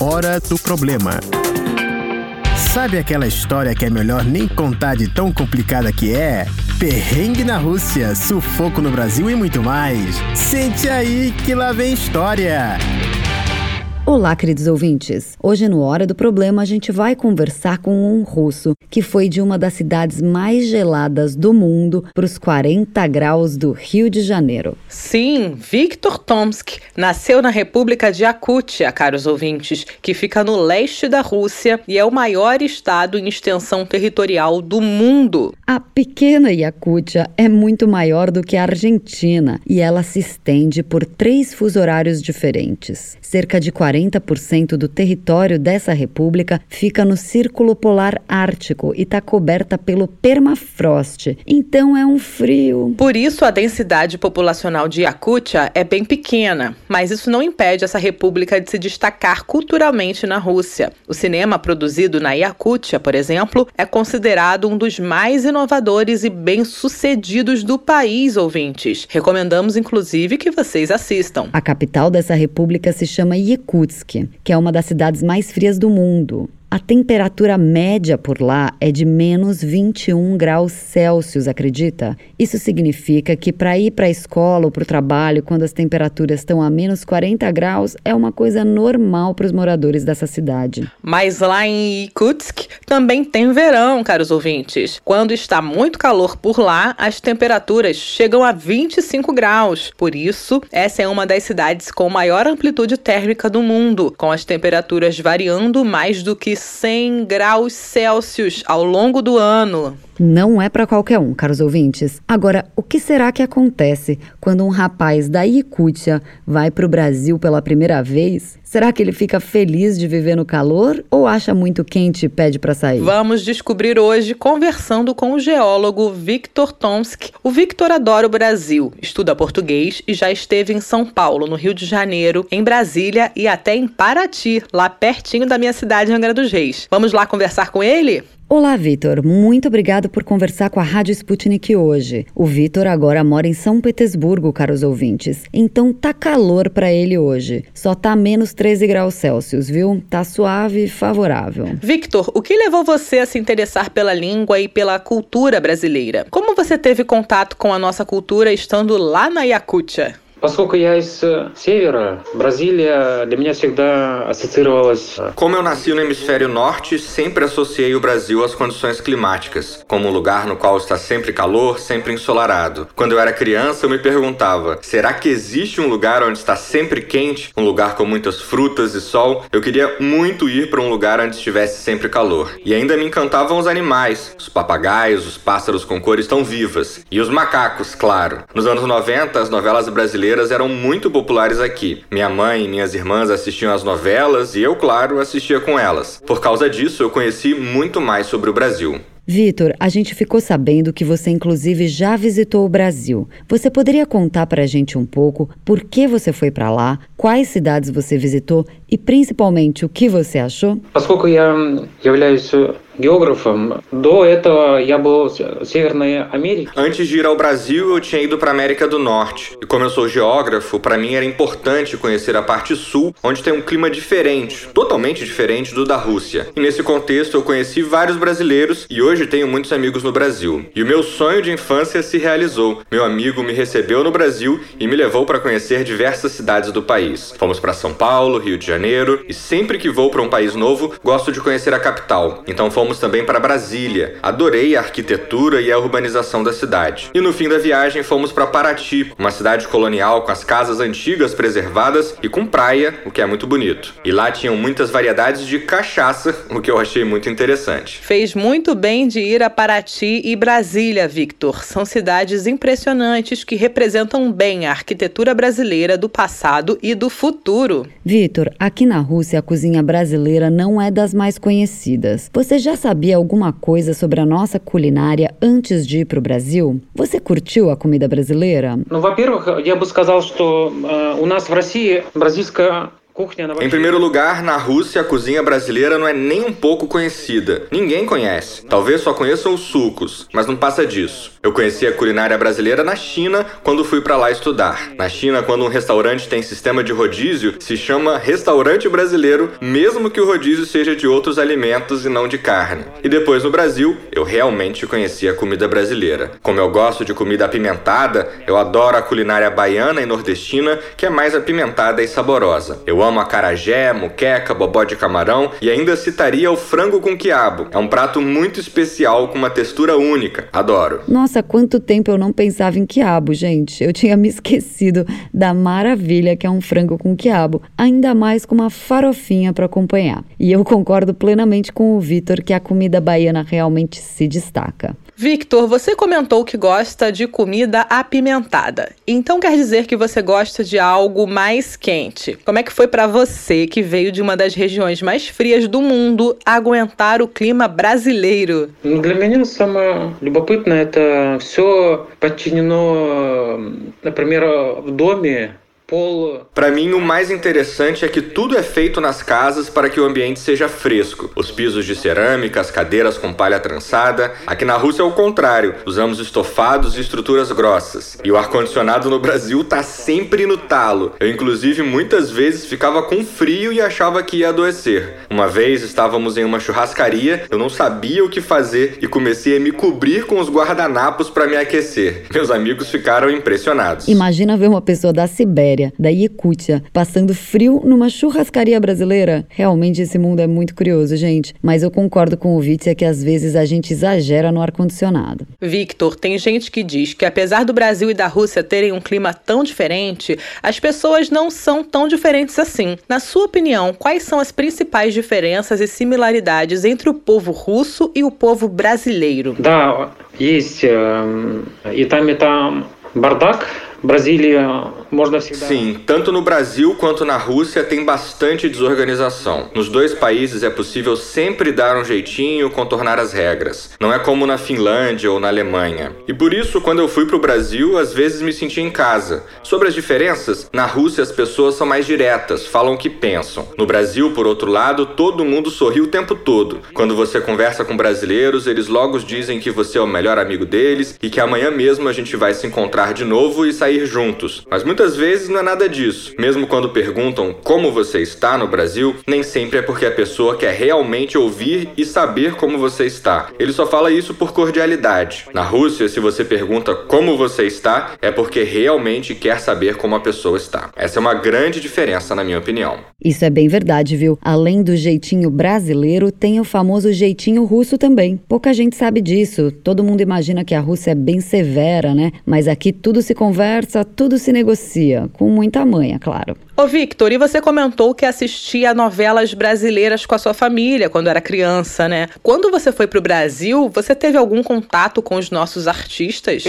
Hora do problema. Sabe aquela história que é melhor nem contar de tão complicada que é? Perrengue na Rússia, sufoco no Brasil e muito mais. Sente aí que lá vem história. Olá, queridos ouvintes. Hoje no Hora do Problema a gente vai conversar com um russo que foi de uma das cidades mais geladas do mundo para os 40 graus do Rio de Janeiro. Sim, Viktor Tomsk nasceu na República de Yakutia, caros ouvintes, que fica no leste da Rússia e é o maior estado em extensão territorial do mundo. A pequena Yakutia é muito maior do que a Argentina e ela se estende por três fuso horários diferentes. Cerca de 40% do território dessa república fica no Círculo Polar Ártico e está coberta pelo permafrost, então é um frio. Por isso, a densidade populacional de Yakutia é bem pequena, mas isso não impede essa república de se destacar culturalmente na Rússia. O cinema produzido na Yakutia, por exemplo, é considerado um dos mais inovadores e bem-sucedidos do país, ouvintes. Recomendamos, inclusive, que vocês assistam. A capital dessa república se chama Que é uma das cidades mais frias do mundo. A temperatura média por lá é de menos 21 graus Celsius, acredita? Isso significa que para ir para a escola ou para o trabalho, quando as temperaturas estão a menos 40 graus, é uma coisa normal para os moradores dessa cidade. Mas lá em Irkutsk também tem verão, caros ouvintes. Quando está muito calor por lá, as temperaturas chegam a 25 graus. Por isso, essa é uma das cidades com maior amplitude térmica do mundo, com as temperaturas variando mais do que 100 graus Celsius ao longo do ano. Não é para qualquer um, caros ouvintes. Agora, o que será que acontece quando um rapaz da Yakútia vai para o Brasil pela primeira vez? Será que ele fica feliz de viver no calor ou acha muito quente e pede para sair? Vamos descobrir hoje conversando com o geólogo Victor Tomsk. O Victor adora o Brasil, estuda português e já esteve em São Paulo, no Rio de Janeiro, em Brasília e até em Paraty, lá pertinho da minha cidade, Angra dos Reis. Vamos lá conversar com ele? Olá, Vitor. Muito obrigado por conversar com a Rádio Sputnik hoje. O Vitor agora mora em São Petersburgo, caros ouvintes. Então tá calor para ele hoje. Só tá menos 13 graus Celsius, viu? Tá suave e favorável. Victor, o que levou você a se interessar pela língua e pela cultura brasileira? Como você teve contato com a nossa cultura estando lá na Yakutia? Поскольку я из севера, Brasília для меня всегда ассоциировалась. Como eu nasci no hemisfério norte, sempre associei o Brasil às condições climáticas, como um lugar no qual está sempre calor, sempre ensolarado. Quando eu era criança, eu me perguntava: será que existe um lugar onde está sempre quente, um lugar com muitas frutas e sol? Eu queria muito ir para um lugar onde estivesse sempre calor. E ainda me encantavam os animais, os papagaios, os pássaros com cores tão vivas e os macacos, claro. Nos anos 90, as novelas brasileiras brasileiras eram muito populares aqui. Minha mãe e minhas irmãs assistiam às novelas e eu, claro, assistia com elas. Por causa disso, eu conheci muito mais sobre o Brasil. Vitor, a gente ficou sabendo que você inclusive já visitou o Brasil. Você poderia contar para a gente um pouco por que você foi para lá, quais cidades você visitou e principalmente o que você achou? Поскольку я являюсь географом, до этого я был в Северной Америке. Antes de ir ao Brasil, eu tinha ido para América do Norte. E como eu sou geógrafo, para mim era importante conhecer a parte sul, onde tem um clima diferente, totalmente diferente do da Rússia. E nesse contexto, eu conheci vários brasileiros e hoje tenho muitos amigos no Brasil. E o meu sonho de infância se realizou. Meu amigo me recebeu no Brasil e me levou para conhecer diversas cidades do país. Fomos para São Paulo, Rio de Janeiro, e sempre que vou para um país novo, gosto de conhecer a capital. Então fomos fomos também para Brasília. Adorei a arquitetura e a urbanização da cidade. E no fim da viagem fomos para Paraty, uma cidade colonial com as casas antigas preservadas e com praia, o que é muito bonito. E lá tinham muitas variedades de cachaça, o que eu achei muito interessante. Fez muito bem de ir a Paraty e Brasília, Victor. São cidades impressionantes que representam bem a arquitetura brasileira do passado e do futuro. Victor, aqui na Rússia a cozinha brasileira não é das mais conhecidas. Você já sabia alguma coisa sobre a nossa culinária antes de ir para o Brasil? Você curtiu a comida brasileira? Ну, во-первых, я бы сказал, что у нас в России бразильская em primeiro lugar, na Rússia, a cozinha brasileira não é nem um pouco conhecida. Ninguém conhece. Talvez só conheçam os sucos, mas não passa disso. Eu conheci a culinária brasileira na China quando fui para lá estudar. Na China, quando um restaurante tem sistema de rodízio, se chama restaurante brasileiro, mesmo que o rodízio seja de outros alimentos e não de carne. E depois no Brasil, eu realmente conheci a comida brasileira. Como eu gosto de comida apimentada, eu adoro a culinária baiana e nordestina, que é mais apimentada e saborosa. Eu amo acarajé, muqueca, bobó de camarão e ainda citaria o frango com quiabo. É um prato muito especial com uma textura única. Adoro. Nossa, quanto tempo eu não pensava em quiabo, gente. Eu tinha me esquecido da maravilha que é um frango com quiabo, ainda mais com uma farofinha para acompanhar. E eu concordo plenamente com o Vitor que a comida baiana realmente se destaca. Victor, você comentou que gosta de comida apimentada. Então quer dizer que você gosta de algo mais quente. Como é que foi para você, que veio de uma das regiões mais frias do mundo, aguentar o clima brasileiro? Для меня самое любопытное это все подчинено, например, в доме para mim, o mais interessante é que tudo é feito nas casas para que o ambiente seja fresco. Os pisos de cerâmica, as cadeiras com palha trançada. Aqui na Rússia é o contrário. Usamos estofados e estruturas grossas. E o ar-condicionado no Brasil tá sempre no talo. Eu, inclusive, muitas vezes ficava com frio e achava que ia adoecer. Uma vez estávamos em uma churrascaria, eu não sabia o que fazer e comecei a me cobrir com os guardanapos para me aquecer. Meus amigos ficaram impressionados. Imagina ver uma pessoa da Sibéria Sibéria, da Yakútia, passando frio numa churrascaria brasileira? Realmente esse mundo é muito curioso, gente. Mas eu concordo com o Vitia que às vezes a gente exagera no ar-condicionado. Victor, tem gente que diz que apesar do Brasil e da Rússia terem um clima tão diferente, as pessoas não são tão diferentes assim. Na sua opinião, quais são as principais diferenças e similaridades entre o povo russo e o povo brasileiro? Да, есть и там, и там бардак, Brasília, Sim, tanto no Brasil quanto na Rússia tem bastante desorganização. Nos dois países é possível sempre dar um jeitinho, contornar as regras. Não é como na Finlândia ou na Alemanha. E por isso, quando eu fui para o Brasil, às vezes me senti em casa. Sobre as diferenças, na Rússia as pessoas são mais diretas, falam o que pensam. No Brasil, por outro lado, todo mundo sorri o tempo todo. Quando você conversa com brasileiros, eles logo dizem que você é o melhor amigo deles e que amanhã mesmo a gente vai se encontrar de novo e sair sair juntos. Mas muitas vezes não é nada disso. Mesmo quando perguntam como você está no Brasil, nem sempre é porque a pessoa quer realmente ouvir e saber como você está. Ele só fala isso por cordialidade. Na Rússia, se você pergunta como você está, é porque realmente quer saber como a pessoa está. Essa é uma grande diferença, na minha opinião. Isso é bem verdade, viu? Além do jeitinho brasileiro, tem o famoso jeitinho russo também. Pouca gente sabe disso. Todo mundo imagina que a Rússia é bem severa, né? Mas aqui tudo se conversa conversa, tudo se negocia, com muita manha, claro. Ô Victor, e você comentou que assistia novelas brasileiras com a sua família quando era criança, né? Quando você foi pro Brasil, você teve algum contato com os nossos artistas?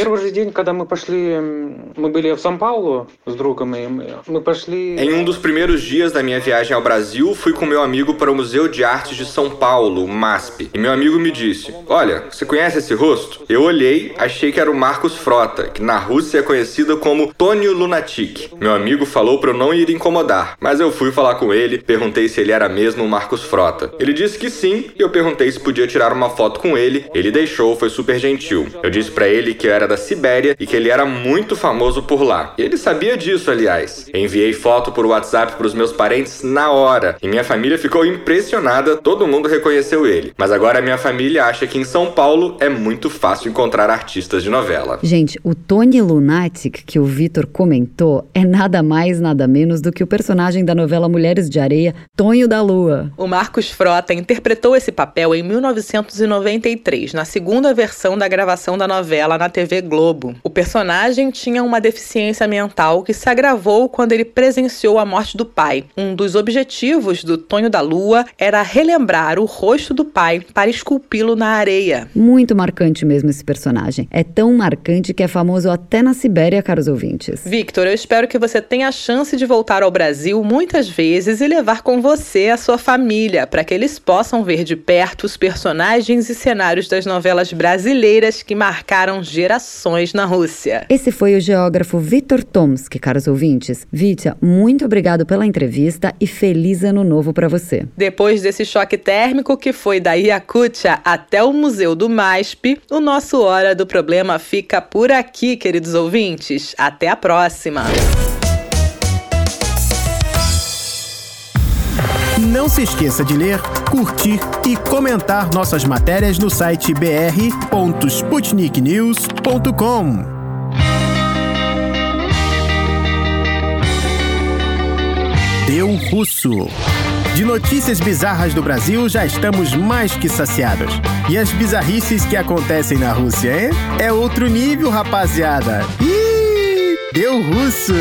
Em um dos primeiros dias da minha viagem ao Brasil, fui com meu amigo para o Museu de Artes de São Paulo, o MASP. E meu amigo me disse: Olha, você conhece esse rosto? Eu olhei, achei que era o Marcos Frota, que na Rússia é conhecido como Tônio Lunatic. Meu amigo falou para eu não ir incomodar, mas eu fui falar com ele, perguntei se ele era mesmo o Marcos Frota. Ele disse que sim, e eu perguntei se podia tirar uma foto com ele. Ele deixou, foi super gentil. Eu disse para ele que eu era da Sibéria e que ele era muito famoso por lá. E ele sabia disso, aliás. Enviei foto por WhatsApp para os meus parentes na hora, e minha família ficou impressionada, todo mundo reconheceu ele. Mas agora minha família acha que em São Paulo é muito fácil encontrar artistas de novela. Gente, o Tony Lunatic que o Vitor comentou é nada mais, nada menos do que o personagem da novela Mulheres de Areia, Tonho da Lua. O Marcos Frota interpretou esse papel em 1993, na segunda versão da gravação da novela na TV Globo. O personagem tinha uma deficiência mental que se agravou quando ele presenciou a morte do pai. Um dos objetivos do Tonho da Lua era relembrar o rosto do pai para esculpi-lo na areia. Muito marcante mesmo esse personagem. É tão marcante que é famoso até na Sibéria, caros ouvintes. Victor, eu espero que você tenha a chance de voltar voltar ao Brasil muitas vezes e levar com você a sua família, para que eles possam ver de perto os personagens e cenários das novelas brasileiras que marcaram gerações na Rússia. Esse foi o geógrafo Vitor Tomsky, caros ouvintes. Vitya, muito obrigado pela entrevista e feliz ano novo para você. Depois desse choque térmico que foi da Yakutia até o Museu do MASP, o nosso Hora do Problema fica por aqui, queridos ouvintes. Até a próxima! Não se esqueça de ler, curtir e comentar nossas matérias no site br.sputniknews.com. Deu Russo. De notícias bizarras do Brasil já estamos mais que saciados. E as bizarrices que acontecem na Rússia, hein? É outro nível, rapaziada. Ih, deu russo!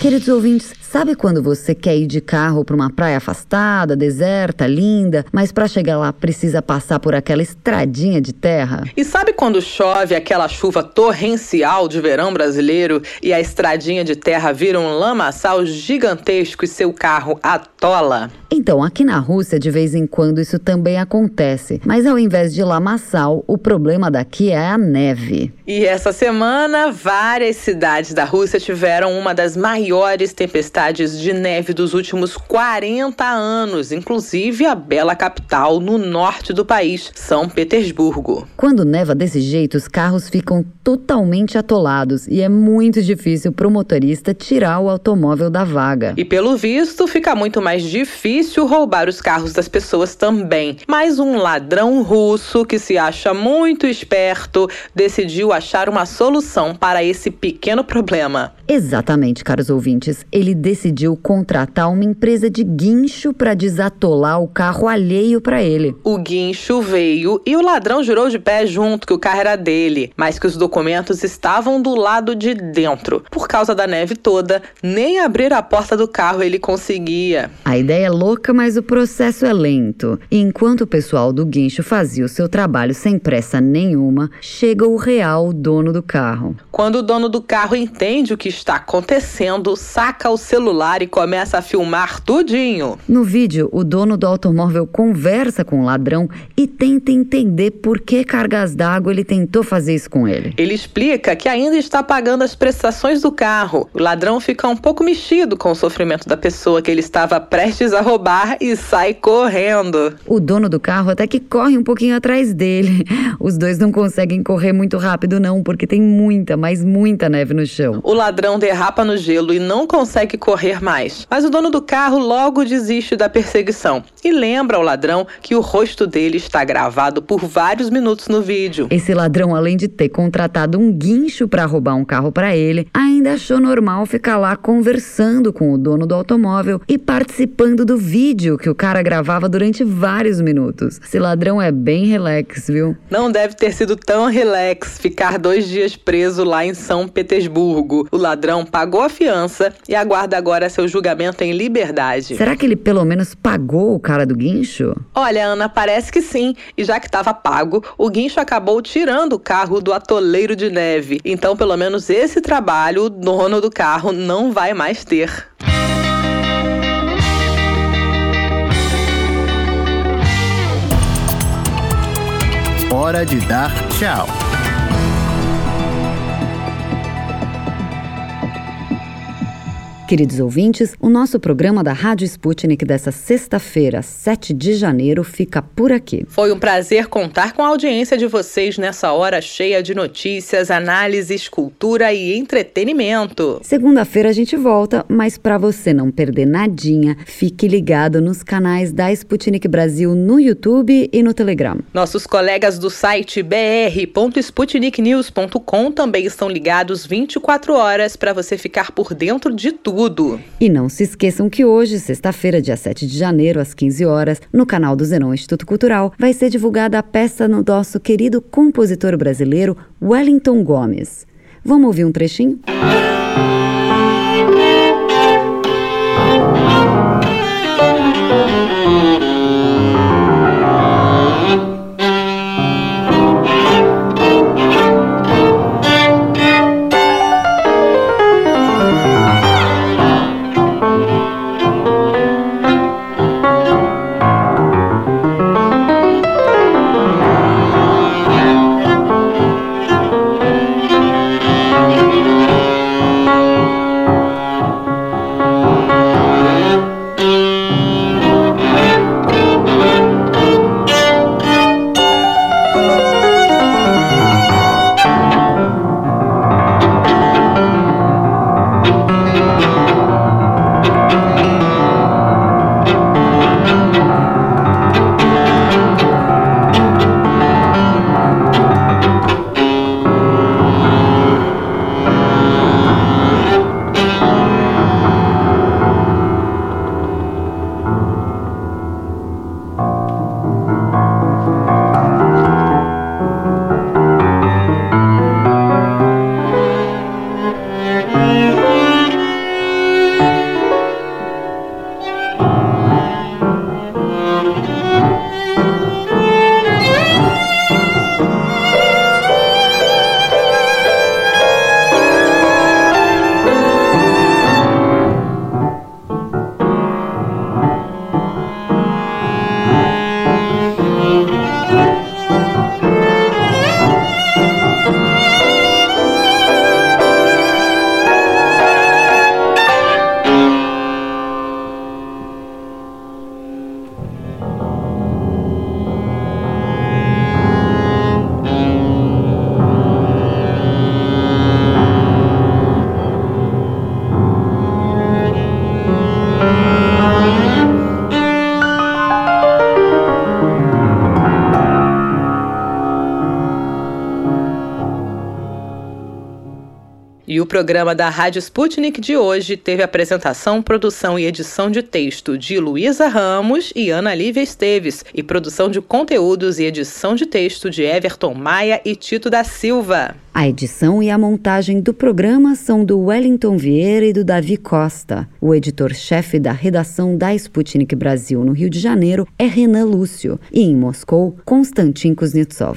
Queridos ouvintes, Sabe quando você quer ir de carro para uma praia afastada, deserta, linda, mas para chegar lá precisa passar por aquela estradinha de terra? E sabe quando chove aquela chuva torrencial de verão brasileiro e a estradinha de terra vira um lamaçal gigantesco e seu carro atola? Então, aqui na Rússia, de vez em quando isso também acontece, mas ao invés de lamaçal, o problema daqui é a neve. E essa semana, várias cidades da Rússia tiveram uma das maiores tempestades de neve dos últimos 40 anos, inclusive a bela capital no norte do país, São Petersburgo. Quando neva desse jeito, os carros ficam totalmente atolados e é muito difícil para o motorista tirar o automóvel da vaga. E pelo visto, fica muito mais difícil roubar os carros das pessoas também. Mas um ladrão russo que se acha muito esperto decidiu achar uma solução para esse pequeno problema. Exatamente, caros ouvintes. Ele decidiu contratar uma empresa de guincho para desatolar o carro alheio para ele. O guincho veio e o ladrão jurou de pé junto que o carro era dele, mas que os documentos estavam do lado de dentro. Por causa da neve toda, nem abrir a porta do carro ele conseguia. A ideia é louca, mas o processo é lento. E enquanto o pessoal do guincho fazia o seu trabalho sem pressa nenhuma, chega o real dono do carro. Quando o dono do carro entende o que está acontecendo, saca o celular e começa a filmar tudinho. No vídeo, o dono do automóvel conversa com o ladrão e tenta entender por que cargas d'água ele tentou fazer isso com ele. Ele explica que ainda está pagando as prestações do carro. O ladrão fica um pouco mexido com o sofrimento da pessoa que ele estava prestes a roubar e sai correndo. O dono do carro até que corre um pouquinho atrás dele. Os dois não conseguem correr muito rápido não, porque tem muita, mas muita neve no chão. O ladrão derrapa no gelo e não consegue correr mais. Mas o dono do carro logo desiste da perseguição e lembra ao ladrão que o rosto dele está gravado por vários minutos no vídeo. Esse ladrão, além de ter contratado um guincho para roubar um carro para ele, ainda achou normal ficar lá conversando com o dono do automóvel e participando do vídeo que o cara gravava durante vários minutos. Esse ladrão é bem relax, viu? Não deve ter sido tão relax ficar dois dias preso lá em São Petersburgo. O ladrão pagou a fiança e aguarda agora seu julgamento em liberdade. Será que ele pelo menos pagou o cara do guincho? Olha, Ana, parece que sim. E já que estava pago, o guincho acabou tirando o carro do atoleiro de neve. Então, pelo menos esse trabalho, o dono do carro não vai mais ter. Hora de dar tchau. Queridos ouvintes, o nosso programa da Rádio Sputnik dessa sexta-feira, 7 de janeiro, fica por aqui. Foi um prazer contar com a audiência de vocês nessa hora cheia de notícias, análises, cultura e entretenimento. Segunda-feira a gente volta, mas para você não perder nadinha, fique ligado nos canais da Sputnik Brasil no YouTube e no Telegram. Nossos colegas do site br.sputniknews.com também estão ligados 24 horas para você ficar por dentro de tudo E não se esqueçam que hoje, sexta-feira, dia 7 de janeiro, às 15 horas, no canal do Zenon Instituto Cultural, vai ser divulgada a peça no nosso querido compositor brasileiro Wellington Gomes. Vamos ouvir um trechinho? E o programa da Rádio Sputnik de hoje teve apresentação, produção e edição de texto de Luísa Ramos e Ana Lívia Esteves, e produção de conteúdos e edição de texto de Everton Maia e Tito da Silva. A edição e a montagem do programa são do Wellington Vieira e do Davi Costa. O editor-chefe da redação da Sputnik Brasil no Rio de Janeiro é Renan Lúcio e em Moscou, Konstantin Kuznetsov.